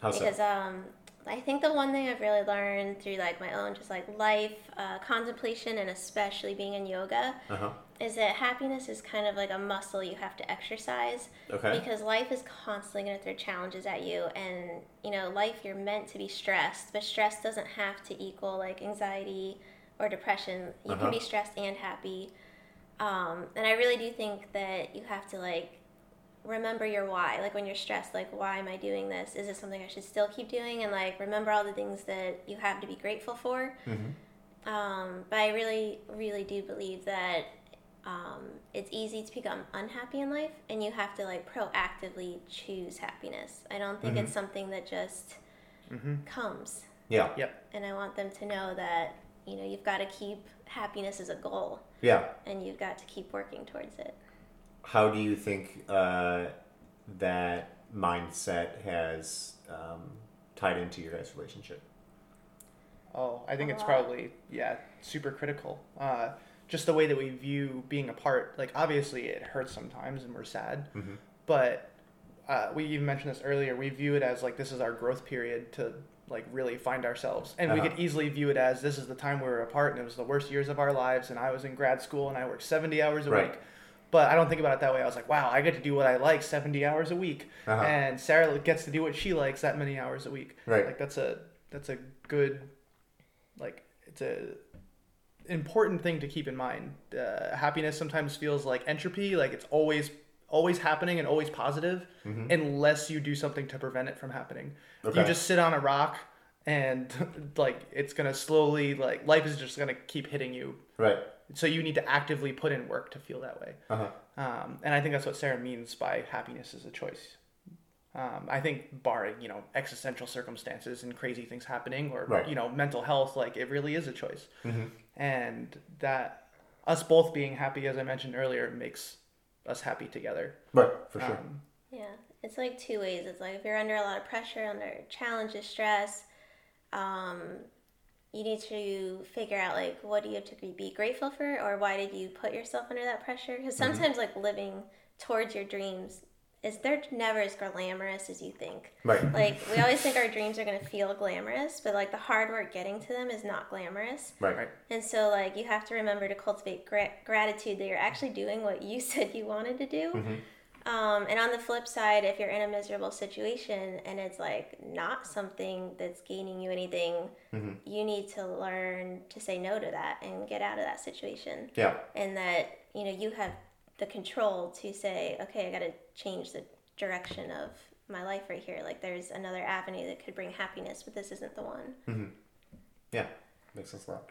How so? because um, I think the one thing I've really learned through like my own just like life uh, contemplation and especially being in yoga Uh huh. is that happiness is kind of like a muscle you have to exercise Okay. because life is constantly going to throw challenges at you and you know life you're meant to be stressed but stress doesn't have to equal like anxiety or depression you Uh-huh. can be stressed and happy um, and i really do think that you have to like remember your why like when you're stressed like why am i doing this is this something i should still keep doing and like remember all the things that you have to be grateful for Mhm. um, but I really, really do believe that um, it's easy to become unhappy in life, and you have to like proactively choose happiness. I don't think Mhm. it's something that just Mhm. comes, Yeah. Yep. And I want them to know that you know you've got to keep happiness as a goal, Yeah. and you've got to keep working towards it. How do you think uh, that mindset has um, tied into your guys' relationship? Oh, I think it's probably yeah, super critical. Uh, just the way that we view being apart. Like obviously it hurts sometimes and we're sad, Mhm. but uh, we even mentioned this earlier. We view it as like this is our growth period to like really find ourselves, and we Uh-huh. could easily view it as this is the time we were apart and it was the worst years of our lives, and I was in grad school and I worked seventy hours a Right. week. But I don't think about it that way. I was like, wow, I get to do what I like seventy hours a week, Uh-huh. and Sarah gets to do what she likes that many hours a week. Right. Like that's a that's a good like it's a important thing to keep in mind. Uh, happiness sometimes feels like entropy, like it's always always happening and always positive, Mhm. unless you do something to prevent it from happening. Okay. you just sit on a rock and [laughs] like it's gonna slowly like life is just gonna keep hitting you. Right. So you need to actively put in work to feel that way. Uh huh. Um, and I think that's what Sarah means by happiness is a choice. Um, I think, barring you know existential circumstances and crazy things happening, or Right. you know mental health, like it really is a choice. hmm And that us both being happy, as I mentioned earlier, makes us happy together. Right. For sure. Um, Yeah, it's like two ways. It's like if you're under a lot of pressure, under challenges, stress, um, you need to figure out like what do you have to be grateful for, or why did you put yourself under that pressure? Because sometimes like living towards your dreams is they're never as glamorous as you think. Right. Like we always think our dreams are gonna feel glamorous, but like the hard work getting to them is not glamorous. Right. Right. And so like you have to remember to cultivate gra- gratitude that you're actually doing what you [laughs] said you wanted to do. Mhm. Um, and on the flip side, if you're in a miserable situation and it's like not something that's gaining you anything, Mm-hmm. you need to learn to say no to that and get out of that situation. Yeah. And that, you know, you have the control to say, okay, I got to change the direction of my life right here. Like there's another avenue that could bring happiness, but this isn't the one. Yeah, makes sense a lot.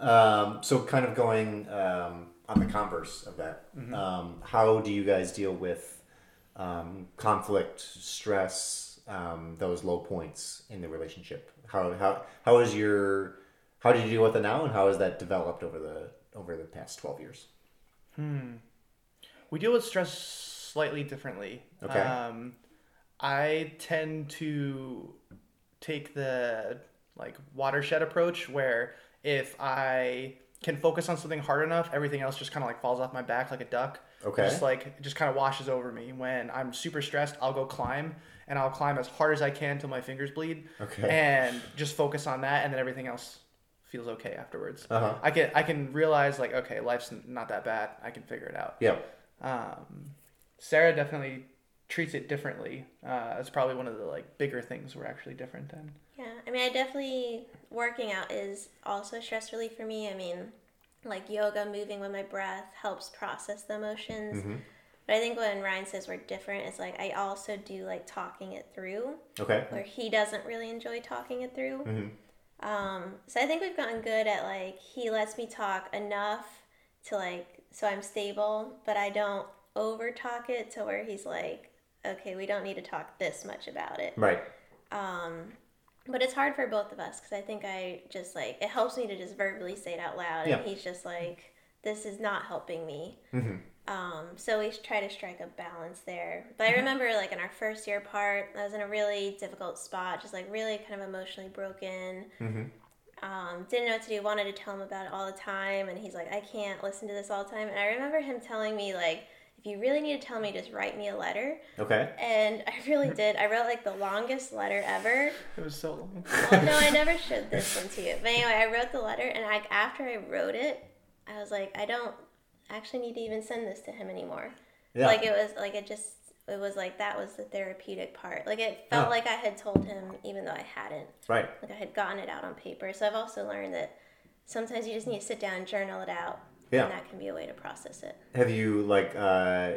Um, so, kind of going um, on the converse of that, um, how do you guys deal with um, conflict, stress, um, those low points in the relationship? How how how is your how do you deal with it now, and how has that developed over the over the past twelve years? We deal with stress slightly differently. Okay. Um, I tend to take the like watershed approach where if I can focus on something hard enough, everything else just kind of like falls off my back like a duck. Okay. Just like it just kind of washes over me. When I'm super stressed, I'll go climb and I'll climb as hard as I can till my fingers bleed. Okay. And just focus on that, and then everything else feels okay afterwards. Uh-huh. I can I can realize like okay, life's not that bad. I can figure it out. Yeah. Um, Sarah definitely treats it differently. Uh, it's probably one of the like bigger things we're actually different in. Yeah, I mean, I definitely working out is also stress relief for me. I mean, like yoga, moving with my breath helps process the emotions. But I think when Ryan says we're different, it's like I also do like talking it through, Okay. where he doesn't really enjoy talking it through. Um, so I think we've gotten good at like he lets me talk enough to like so I'm stable, but I don't over talk it to where he's like, okay, we don't need to talk this much about it. Right. Um, but it's hard for both of us because I think I just like it helps me to just verbally say it out loud, Yeah. and he's just like, "This is not helping me." Mm-hmm. Um, so we try to strike a balance there. But I remember like in our first year part, I was in a really difficult spot, just like really kind of emotionally broken. Mm-hmm. Um, didn't know what to do. Wanted to tell him about it all the time, and he's like, "I can't listen to this all the time." And I remember him telling me like, "If you really need to tell me, just write me a letter." Okay. And I really did. I wrote like the longest letter ever. [laughs] It was so long. Well, no, I never showed this one to you. But anyway, I wrote the letter, and I, after I wrote it, I was like, I don't actually need to even send this to him anymore. Yeah. Like it was like it just it was like that was the therapeutic part. Like it felt Huh. like I had told him even though I hadn't. right. Like I had gotten it out on paper. So I've also learned that sometimes you just need to sit down and journal it out. Yeah. And that can be a way to process it. Have you like uh,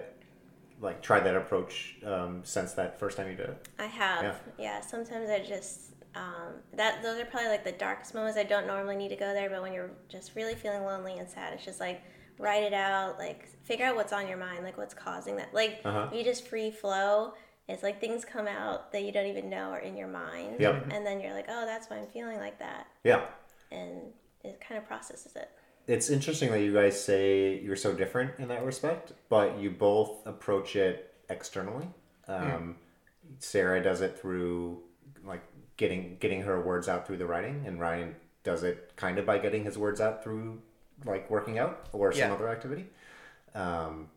like tried that approach um, since that first time you did it? I have. Yeah. Yeah. sometimes I just um, that those are probably like the darkest moments. I don't normally need to go there, but when you're just really feeling lonely and sad, it's just like write it out, like figure out what's on your mind, like what's causing that. Like Uh-huh. you just free flow, it's like things come out that you don't even know are in your mind. Yep. And then you're like, oh, that's why I'm feeling like that, Yeah. and it kind of processes it. It's interesting that you guys say you're so different in that respect, but you both approach it externally. Um, Sarah does it through like getting getting her words out through the writing, and Ryan does it kind of by getting his words out through like working out or some Yeah. other activity. Um,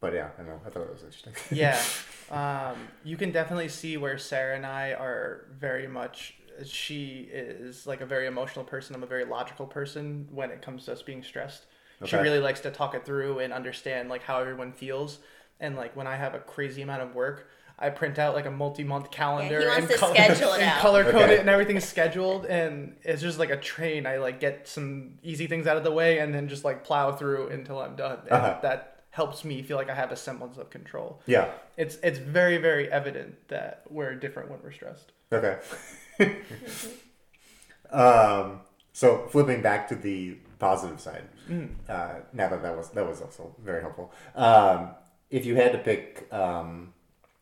but yeah, I know. I thought it was interesting. yeah, [laughs] um, you can definitely see where Sarah and I are very much. She is like a very emotional person. I'm a very logical person when it comes to us being stressed. She really likes to talk it through and understand like how everyone feels. And like when I have a crazy amount of work, I print out like a multi-month calendar wants and, to color, schedule it and color code Okay. it, and everything's scheduled. And it's just like a train. I like get some easy things out of the way and then just like plow through until I'm done. And Uh-huh. that helps me feel like I have a semblance of control yeah. it's it's very very evident that we're different when we're stressed. Okay. [laughs] um, so flipping back to the positive side, uh, now that that was that was also very helpful. Um, if you had to pick um,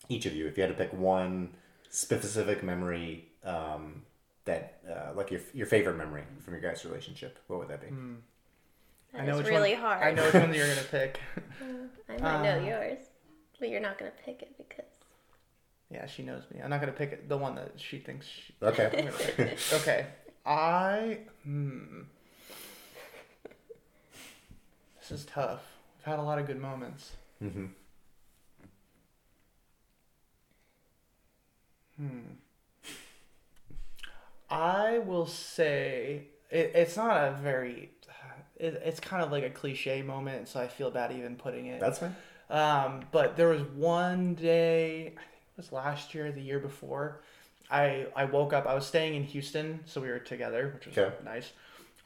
each of you, if you had to pick one specific memory um, that, uh, like your your favorite memory from your guys' relationship, what would that be? That I know is which really one, hard. I know which one you're gonna pick. [laughs] I might know Uh, yours, but you're not gonna pick it because Yeah, she knows me. I'm not gonna pick it, the one that she thinks. She, [laughs] Okay. Okay, I. Hmm. [laughs] This is tough. I've had a lot of good moments. hmm Hmm. I will say it, it's not a very. It, it's kind of like a cliche moment, so I feel bad even putting it. That's fine. Um, but there was one day, I think it was last year, the year before. I I woke up. I was staying in Houston, so we were together, which was Okay. nice.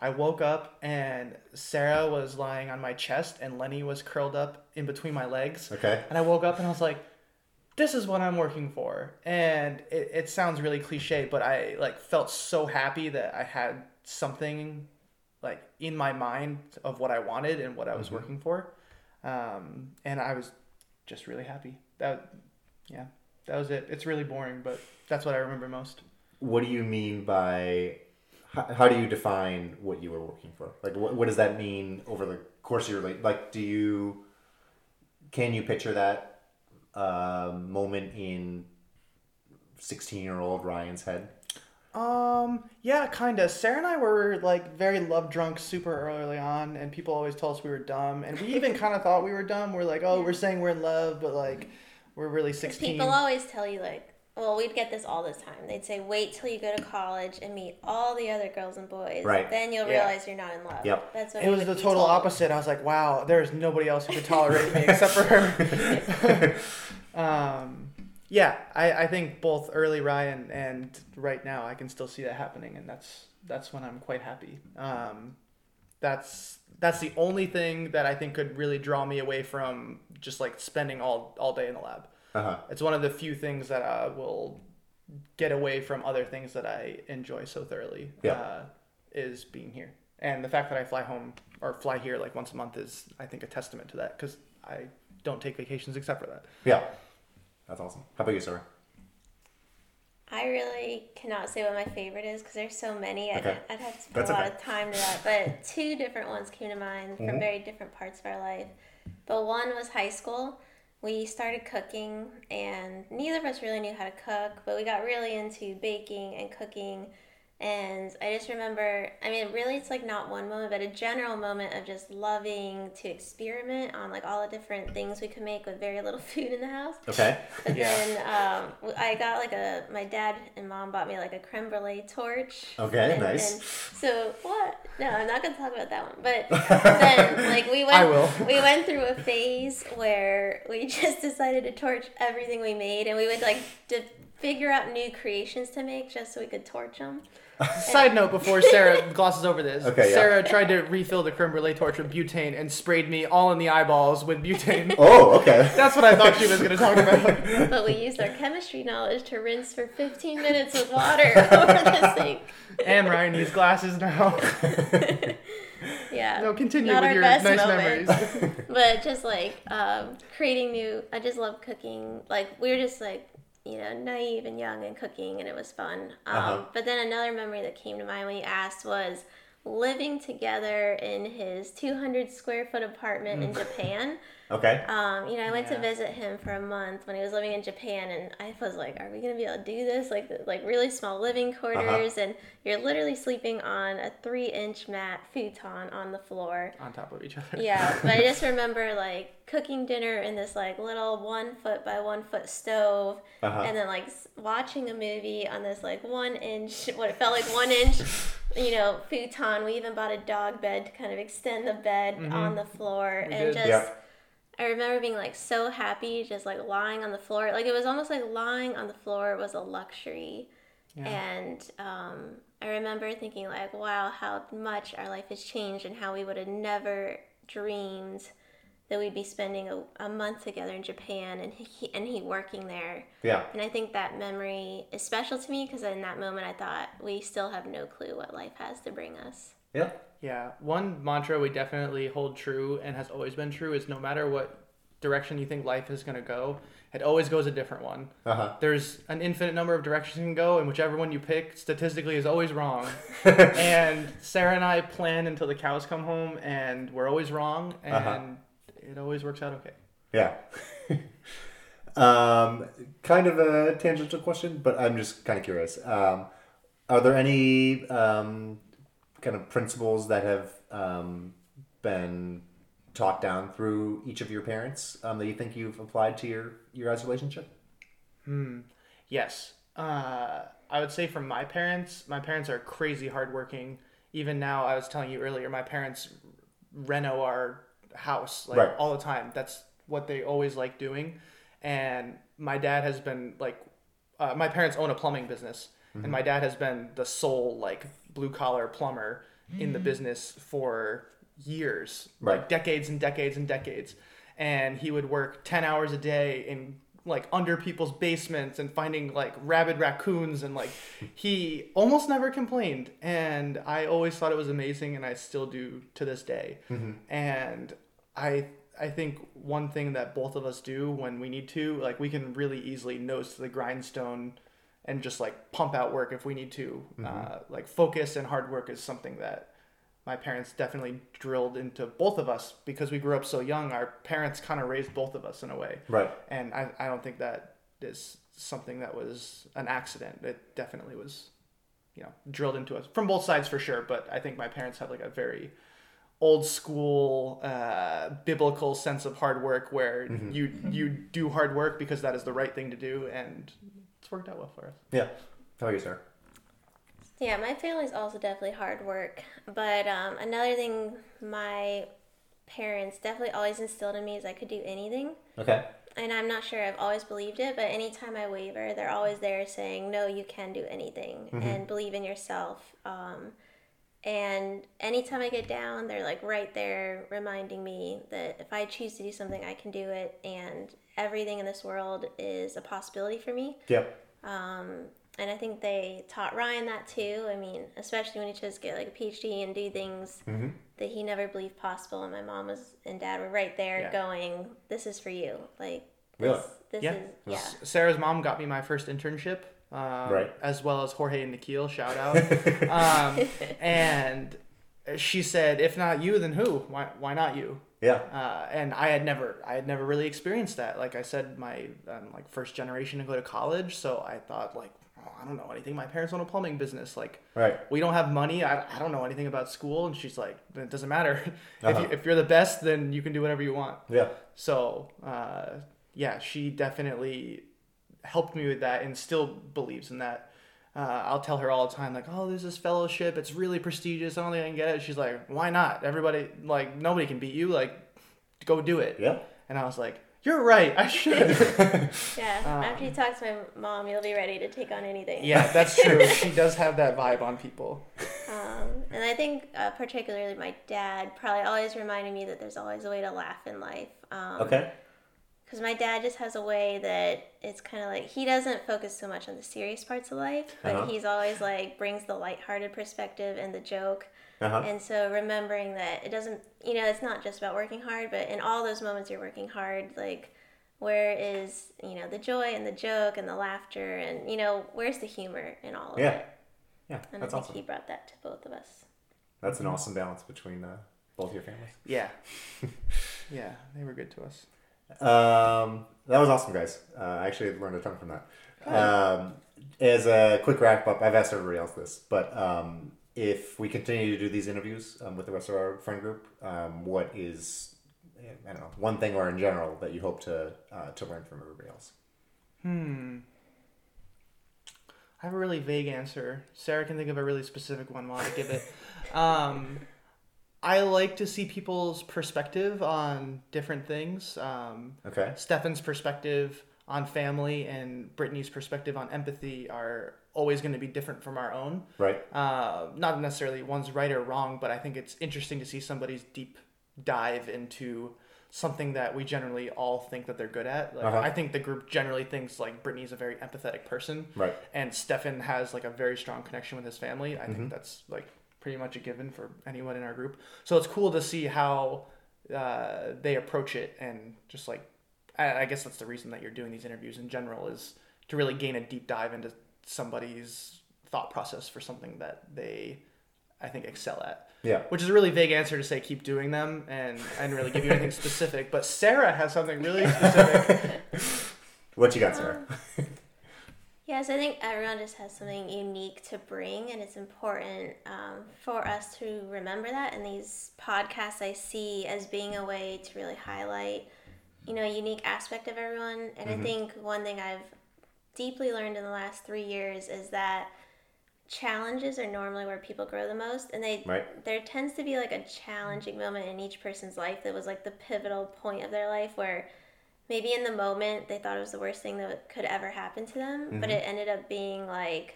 I woke up and Sarah was lying on my chest, and Lenny was curled up in between my legs. Okay. And I woke up and I was like, this is what I'm working for. And it, it sounds really cliche, but I like felt so happy that I had something like in my mind of what I wanted and what I was working for. Um, and I was just really happy. That yeah, that was it. It's really boring, but that's what I remember most. What do you mean by how, how do you define what you were working for? Like, what, what does that mean over the course of your life? Like, do you can you picture that uh, moment in sixteen-year-old Ryan's head? Um, yeah, kinda. Sarah and I were like very love drunk super early on, and people always told us we were dumb, and we even [laughs] kind of thought we were dumb. We're like, oh, we're saying we're in love, but like, we're really sixteen. People always tell you like, well, we'd get this all the time. They'd say, wait till you go to college and meet all the other girls and boys. Right. Then you'll Yeah. realize you're not in love. Yep. That's what It was the total told. opposite. I was like, wow, there's nobody else who could tolerate me except for her. [laughs] um, yeah, I, I think both early Ryan and right now I can still see that happening, and that's that's when I'm quite happy. Um, that's that's the only thing that I think could really draw me away from just like spending all all day in the lab. Uh huh. It's one of the few things that I will get away from other things that I enjoy so thoroughly. Yeah. Uh, is being here, and the fact that I fly home or fly here like once a month is, I think, a testament to that because I don't take vacations except for that. Yeah. That's awesome. How about you, Sarah? I really cannot say what my favorite is because there's so many. I'd, Okay. I'd have to spend That's a lot okay. of time to that. But two different ones came to mind from Mhm. very different parts of our life. But one was high school. We started cooking, and neither of us really knew how to cook, but we got really into baking and cooking. And I just remember, I mean, really, it's like not one moment, but a general moment of just loving to experiment on like all the different things we could make with very little [laughs] food in the house. Okay. But Yeah. then um, w- I got like a my dad and mom bought me like a creme brulee torch. Okay, And- nice. and so what? No, I'm not gonna talk about that one. But [laughs] then like we went I will. [laughs] we went through a phase where we just decided to torch everything we made, and we would like to figure out new creations to make just so we could torch them. [laughs] Side note before Sarah [laughs] glosses over this, Okay, yeah. Sarah tried to refill the creme brulee torch with butane and sprayed me all in the eyeballs with butane. [laughs] Oh, okay. That's what I thought she was going to talk about. But we used our chemistry knowledge to rinse for 15 minutes with water over the sink. and Ryan needs glasses now. Yeah. No, continue Not with our your best nice moment. memories. but just like um, creating new i just love cooking like we were just like you know naive and young and cooking and it was fun. Um, Uh-huh. but then another memory that came to mind when you asked was living together in his 200 square foot apartment in japan [laughs] Okay. um, you know i went to visit him for a month when he was living in japan and i was like are we gonna be able to do this like like really small living quarters and you're literally sleeping on a three inch mat futon on the floor On top of each other. yeah, but I just [laughs] remember like cooking dinner in this like little one foot by one foot stove, Uh-huh. and then like watching a movie on this like one inch, what it felt like one inch, you know, futon. We even bought a dog bed to kind of extend the bed on the floor, We and did. just. Yeah. I remember being like so happy, just like lying on the floor. Like it was almost like lying on the floor was a luxury. Yeah. And um, I remember thinking like, wow, how much our life has changed, and how we would have never dreamed that we'd be spending a, a month together in Japan, and he and he working there. Yeah. And I think that memory is special to me because in that moment I thought we still have no clue what life has to bring us. Yeah. Yeah, one mantra we definitely hold true and has always been true is no matter what direction you think life is going to go, it always goes a different one. Uh huh. There's an infinite number of directions you can go, and whichever one you pick statistically is always wrong. [laughs] and Sarah and I plan until the cows come home, and we're always wrong, and Uh-huh. it always works out okay. Yeah. [laughs] um, kind of a tangential question, but I'm just kind of curious. Um, are there any um, kind of principles that have um, been taught down through each of your parents um, that you think you've applied to your your guys' relationship? Hmm. Yes. Uh, I would say from my parents, my parents are crazy hardworking. Even now, I was telling you earlier, my parents reno our house like Right. all the time. That's what they always like doing. And my dad has been like, uh, my parents own a plumbing business, and my dad has been the sole like blue collar plumber in the hmm. business for years, Right. like decades and decades and decades. And he would work ten hours a day in like under people's basements and finding like rabid raccoons and like [laughs] he almost never complained and i always thought it was amazing and i still do to this day mm-hmm. and i i think one thing that both of us do when we need to like we can really easily nose to the grindstone and just like pump out work if we need to uh, like focus and hard work is something that my parents definitely drilled into both of us because we grew up so young our parents kind of raised both of us in a way Right. and I, I don't think that is something that was an accident. It definitely was, you know, drilled into us from both sides for sure. But I think my parents have like a very old school uh, biblical sense of hard work where you you do hard work because that is the right thing to do, and it's worked out well for us. Yeah. How about you, sir? Yeah, my family's also definitely hard work. But um, another thing my parents definitely always instilled in me is I could do anything. Okay. And I'm not sure I've always believed it, but anytime I waver, they're always there saying, no, you can do anything and believe in yourself. Um, and anytime I get down, they're like right there reminding me that if I choose to do something, I can do it. And everything in this world is a possibility for me. Yep. Um, and I think they taught Ryan that too. I mean, especially when he chose to get like a PhD and do things that he never believed possible. And my mom was and dad were right there Yeah. going, "This is for you." Like, Really? this, this Yeah. is yeah. Sarah's mom got me my first internship, um, Right. As well as Jorge and Nikhil, shout out. [laughs] um, [laughs] and she said, "If not you, then who? Why? Why not you?" Yeah. uh, and I had never I had never really experienced that. Like I said, my um, like first generation to go to college, so I thought like oh, I don't know anything. My parents own a plumbing business. Like Right. we don't have money. I, I don't know anything about school. And she's like, it doesn't matter. [laughs] if Uh-huh. you if you're the best, then you can do whatever you want. Yeah. So uh, yeah, she definitely helped me with that and still believes in that. Uh, I'll tell her all the time, like, oh, there's this fellowship. It's really prestigious. I don't think I can get it. She's like, why not? Everybody, like, nobody can beat you. Like, go do it. Yeah. And I was like, you're right. I should. [laughs] Yeah. [laughs] Um, After you talk to my mom, you'll be ready to take on anything. yeah, that's true. [laughs] She does have that vibe on people. Um, and I think uh, particularly my dad probably always reminded me that there's always a way to laugh in life. Um, Okay. Because my dad just has a way that it's kind of like he doesn't focus so much on the serious parts of life, but Uh-huh. he's always like brings the lighthearted perspective and the joke. Uh huh. And so remembering that it doesn't, you know, it's not just about working hard, but in all those moments you're working hard, like where is, you know, the joy and the joke and the laughter and, you know, where's the humor in all of Yeah. it? Yeah. And That's I think awesome. he brought that to both of us. That's an awesome balance between uh, both your families. Yeah. [laughs] Yeah, they were good to us. Um, that was awesome, guys. Uh, I actually learned a ton from that. Um, as a quick wrap up, I've asked everybody else this, but um, if we continue to do these interviews um, with the rest of our friend group, um, what is I don't know one thing or in general that you hope to uh, to learn from everybody else? Hmm. I have a really vague answer. Sarah can think of a really specific one while I give it. [laughs] um, I like to see people's perspective on different things. Um, Okay. Stefan's perspective on family and Brittany's perspective on empathy are always going to be different from our own. Right. Uh, not necessarily one's right or wrong, but I think it's interesting to see somebody's deep dive into something that we generally all think that they're good at. Like, Uh-huh. I think the group generally thinks like Brittany's a very empathetic person, Right. and Stefan has like a very strong connection with his family. I Mm-hmm. think that's like pretty much a given for anyone in our group. So it's cool to see how uh, they approach it and just like I, I guess that's the reason that you're doing these interviews in general is to really gain a deep dive into somebody's thought process for something that they I think excel at. Yeah. Which is a really vague answer to say keep doing them and I didn't really give you anything [laughs] specific. But Sarah has something really specific. [laughs] What you got, Sarah? Yes, I think everyone just has something unique to bring, and it's important um, for us to remember that. And these podcasts I see as being a way to really highlight, you know, a unique aspect of everyone. And I think one thing I've deeply learned in the last three years is that challenges are normally where people grow the most, and they Right. there tends to be like a challenging moment in each person's life that was like the pivotal point of their life where maybe in the moment they thought it was the worst thing that could ever happen to them, but Mhm. it ended up being like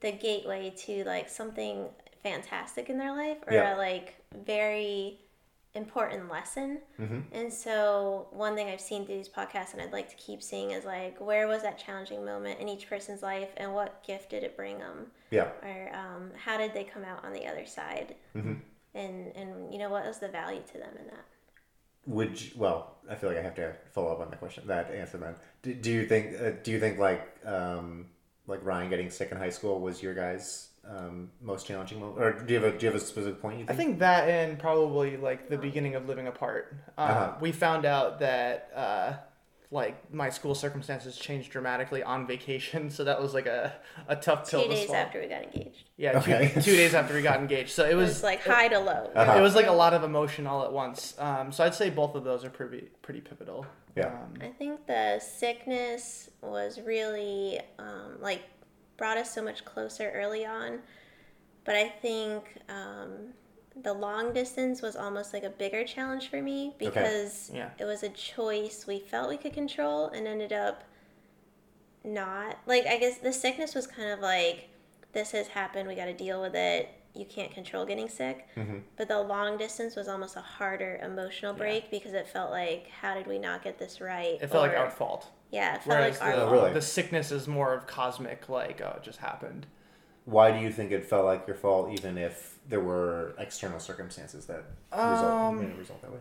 the gateway to like something fantastic in their life or Yeah. a like very important lesson. hmm And so, one thing I've seen through these podcasts, and I'd like to keep seeing, is like, where was that challenging moment in each person's life, and what gift did it bring them, Yeah. or um, how did they come out on the other side, hmm and and you know what was the value to them in that. Would you, well, I feel like I have to follow up on that question, that answer then. Do, do you think, uh, do you think like, um, like Ryan getting sick in high school was your guys' um, most challenging moment, or do you have a do you have a specific point? You I think? think that and probably like the beginning of living apart. Um, Uh-huh. We found out that uh, like my school circumstances changed dramatically on vacation, [laughs] so that was like a, a tough pill Two to days swallow. after we got engaged, Yeah, Okay. two, [laughs] two days after we got engaged. So it it was, was like high to low. Uh-huh. it was like a lot of emotion all at once. Um, so I'd say both of those are pretty pretty pivotal. Yeah. Um, I think the sickness was really um, like brought us so much closer early on, but I think um, the long distance was almost like a bigger challenge for me because Yeah. it was a choice we felt we could control and ended up not. Like I guess the sickness was kind of like this has happened, we got to deal with it. You can't control getting sick. Mhm. But the long distance was almost a harder emotional Yeah. break because it felt like, how did we not get this right? it felt like our fault. Yeah, it felt Whereas like our the, fault. really? the sickness is more of cosmic, like oh, it just happened. Why do you think it felt like your fault, even if there were external circumstances that result, Um, made it result that way?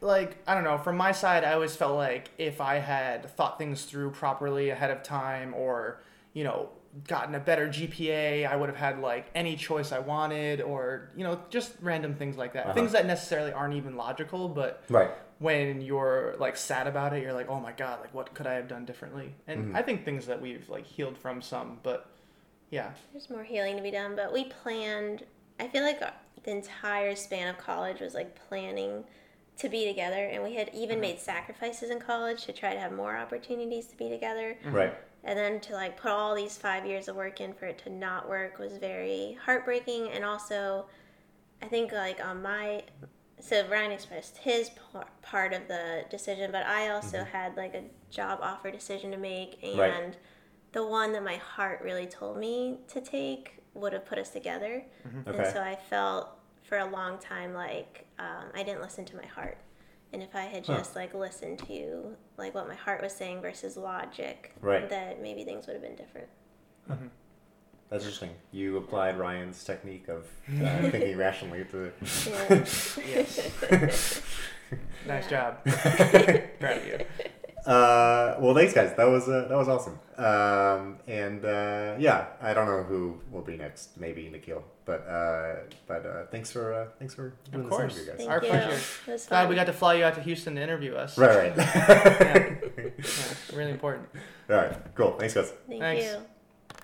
like I don't know, from my side, I always felt like if I had thought things through properly ahead of time, or you know, gotten a better GPA, I would have had like any choice I wanted, or you know, just random things like that. Uh-huh. Things that necessarily aren't even logical, but Right. when you're like sad about it, you're like, oh my god, like what could I have done differently? And Mhm. I think things that we've like healed from some, but yeah, There's more healing to be done, but we planned. I feel like the entire span of college was like planning to be together, and we had even uh-huh. made sacrifices in college to try to have more opportunities to be together. Mm-hmm. Right. And then to like put all these five years of work in for it to not work was very heartbreaking, and also, I think like on my so Ryan expressed his par- part of the decision, but I also mm-hmm. had like a job offer decision to make, and Right. The one that my heart really told me to take would have put us together. Okay. And so I felt for a long time like um, I didn't listen to my heart. And if I had Huh. just like listened to like what my heart was saying versus logic, Right. that maybe things would have been different. That's interesting. You applied Ryan's technique of uh, [laughs] thinking rationally to. Yeah. [laughs] yes, [laughs] nice job, proud of you. Uh, well, thanks, guys. That was uh, that was awesome. Um, and uh, yeah, I don't know who will be next. Maybe Nikhil. But uh, but uh, thanks for uh, thanks for doing Of this course. interview, guys. Thank Our you. pleasure. Glad fun. we got to fly you out to Houston to interview us. Right, right. [laughs] Yeah, really [laughs] important. All right, cool. Thanks, guys. Thank Thanks. you.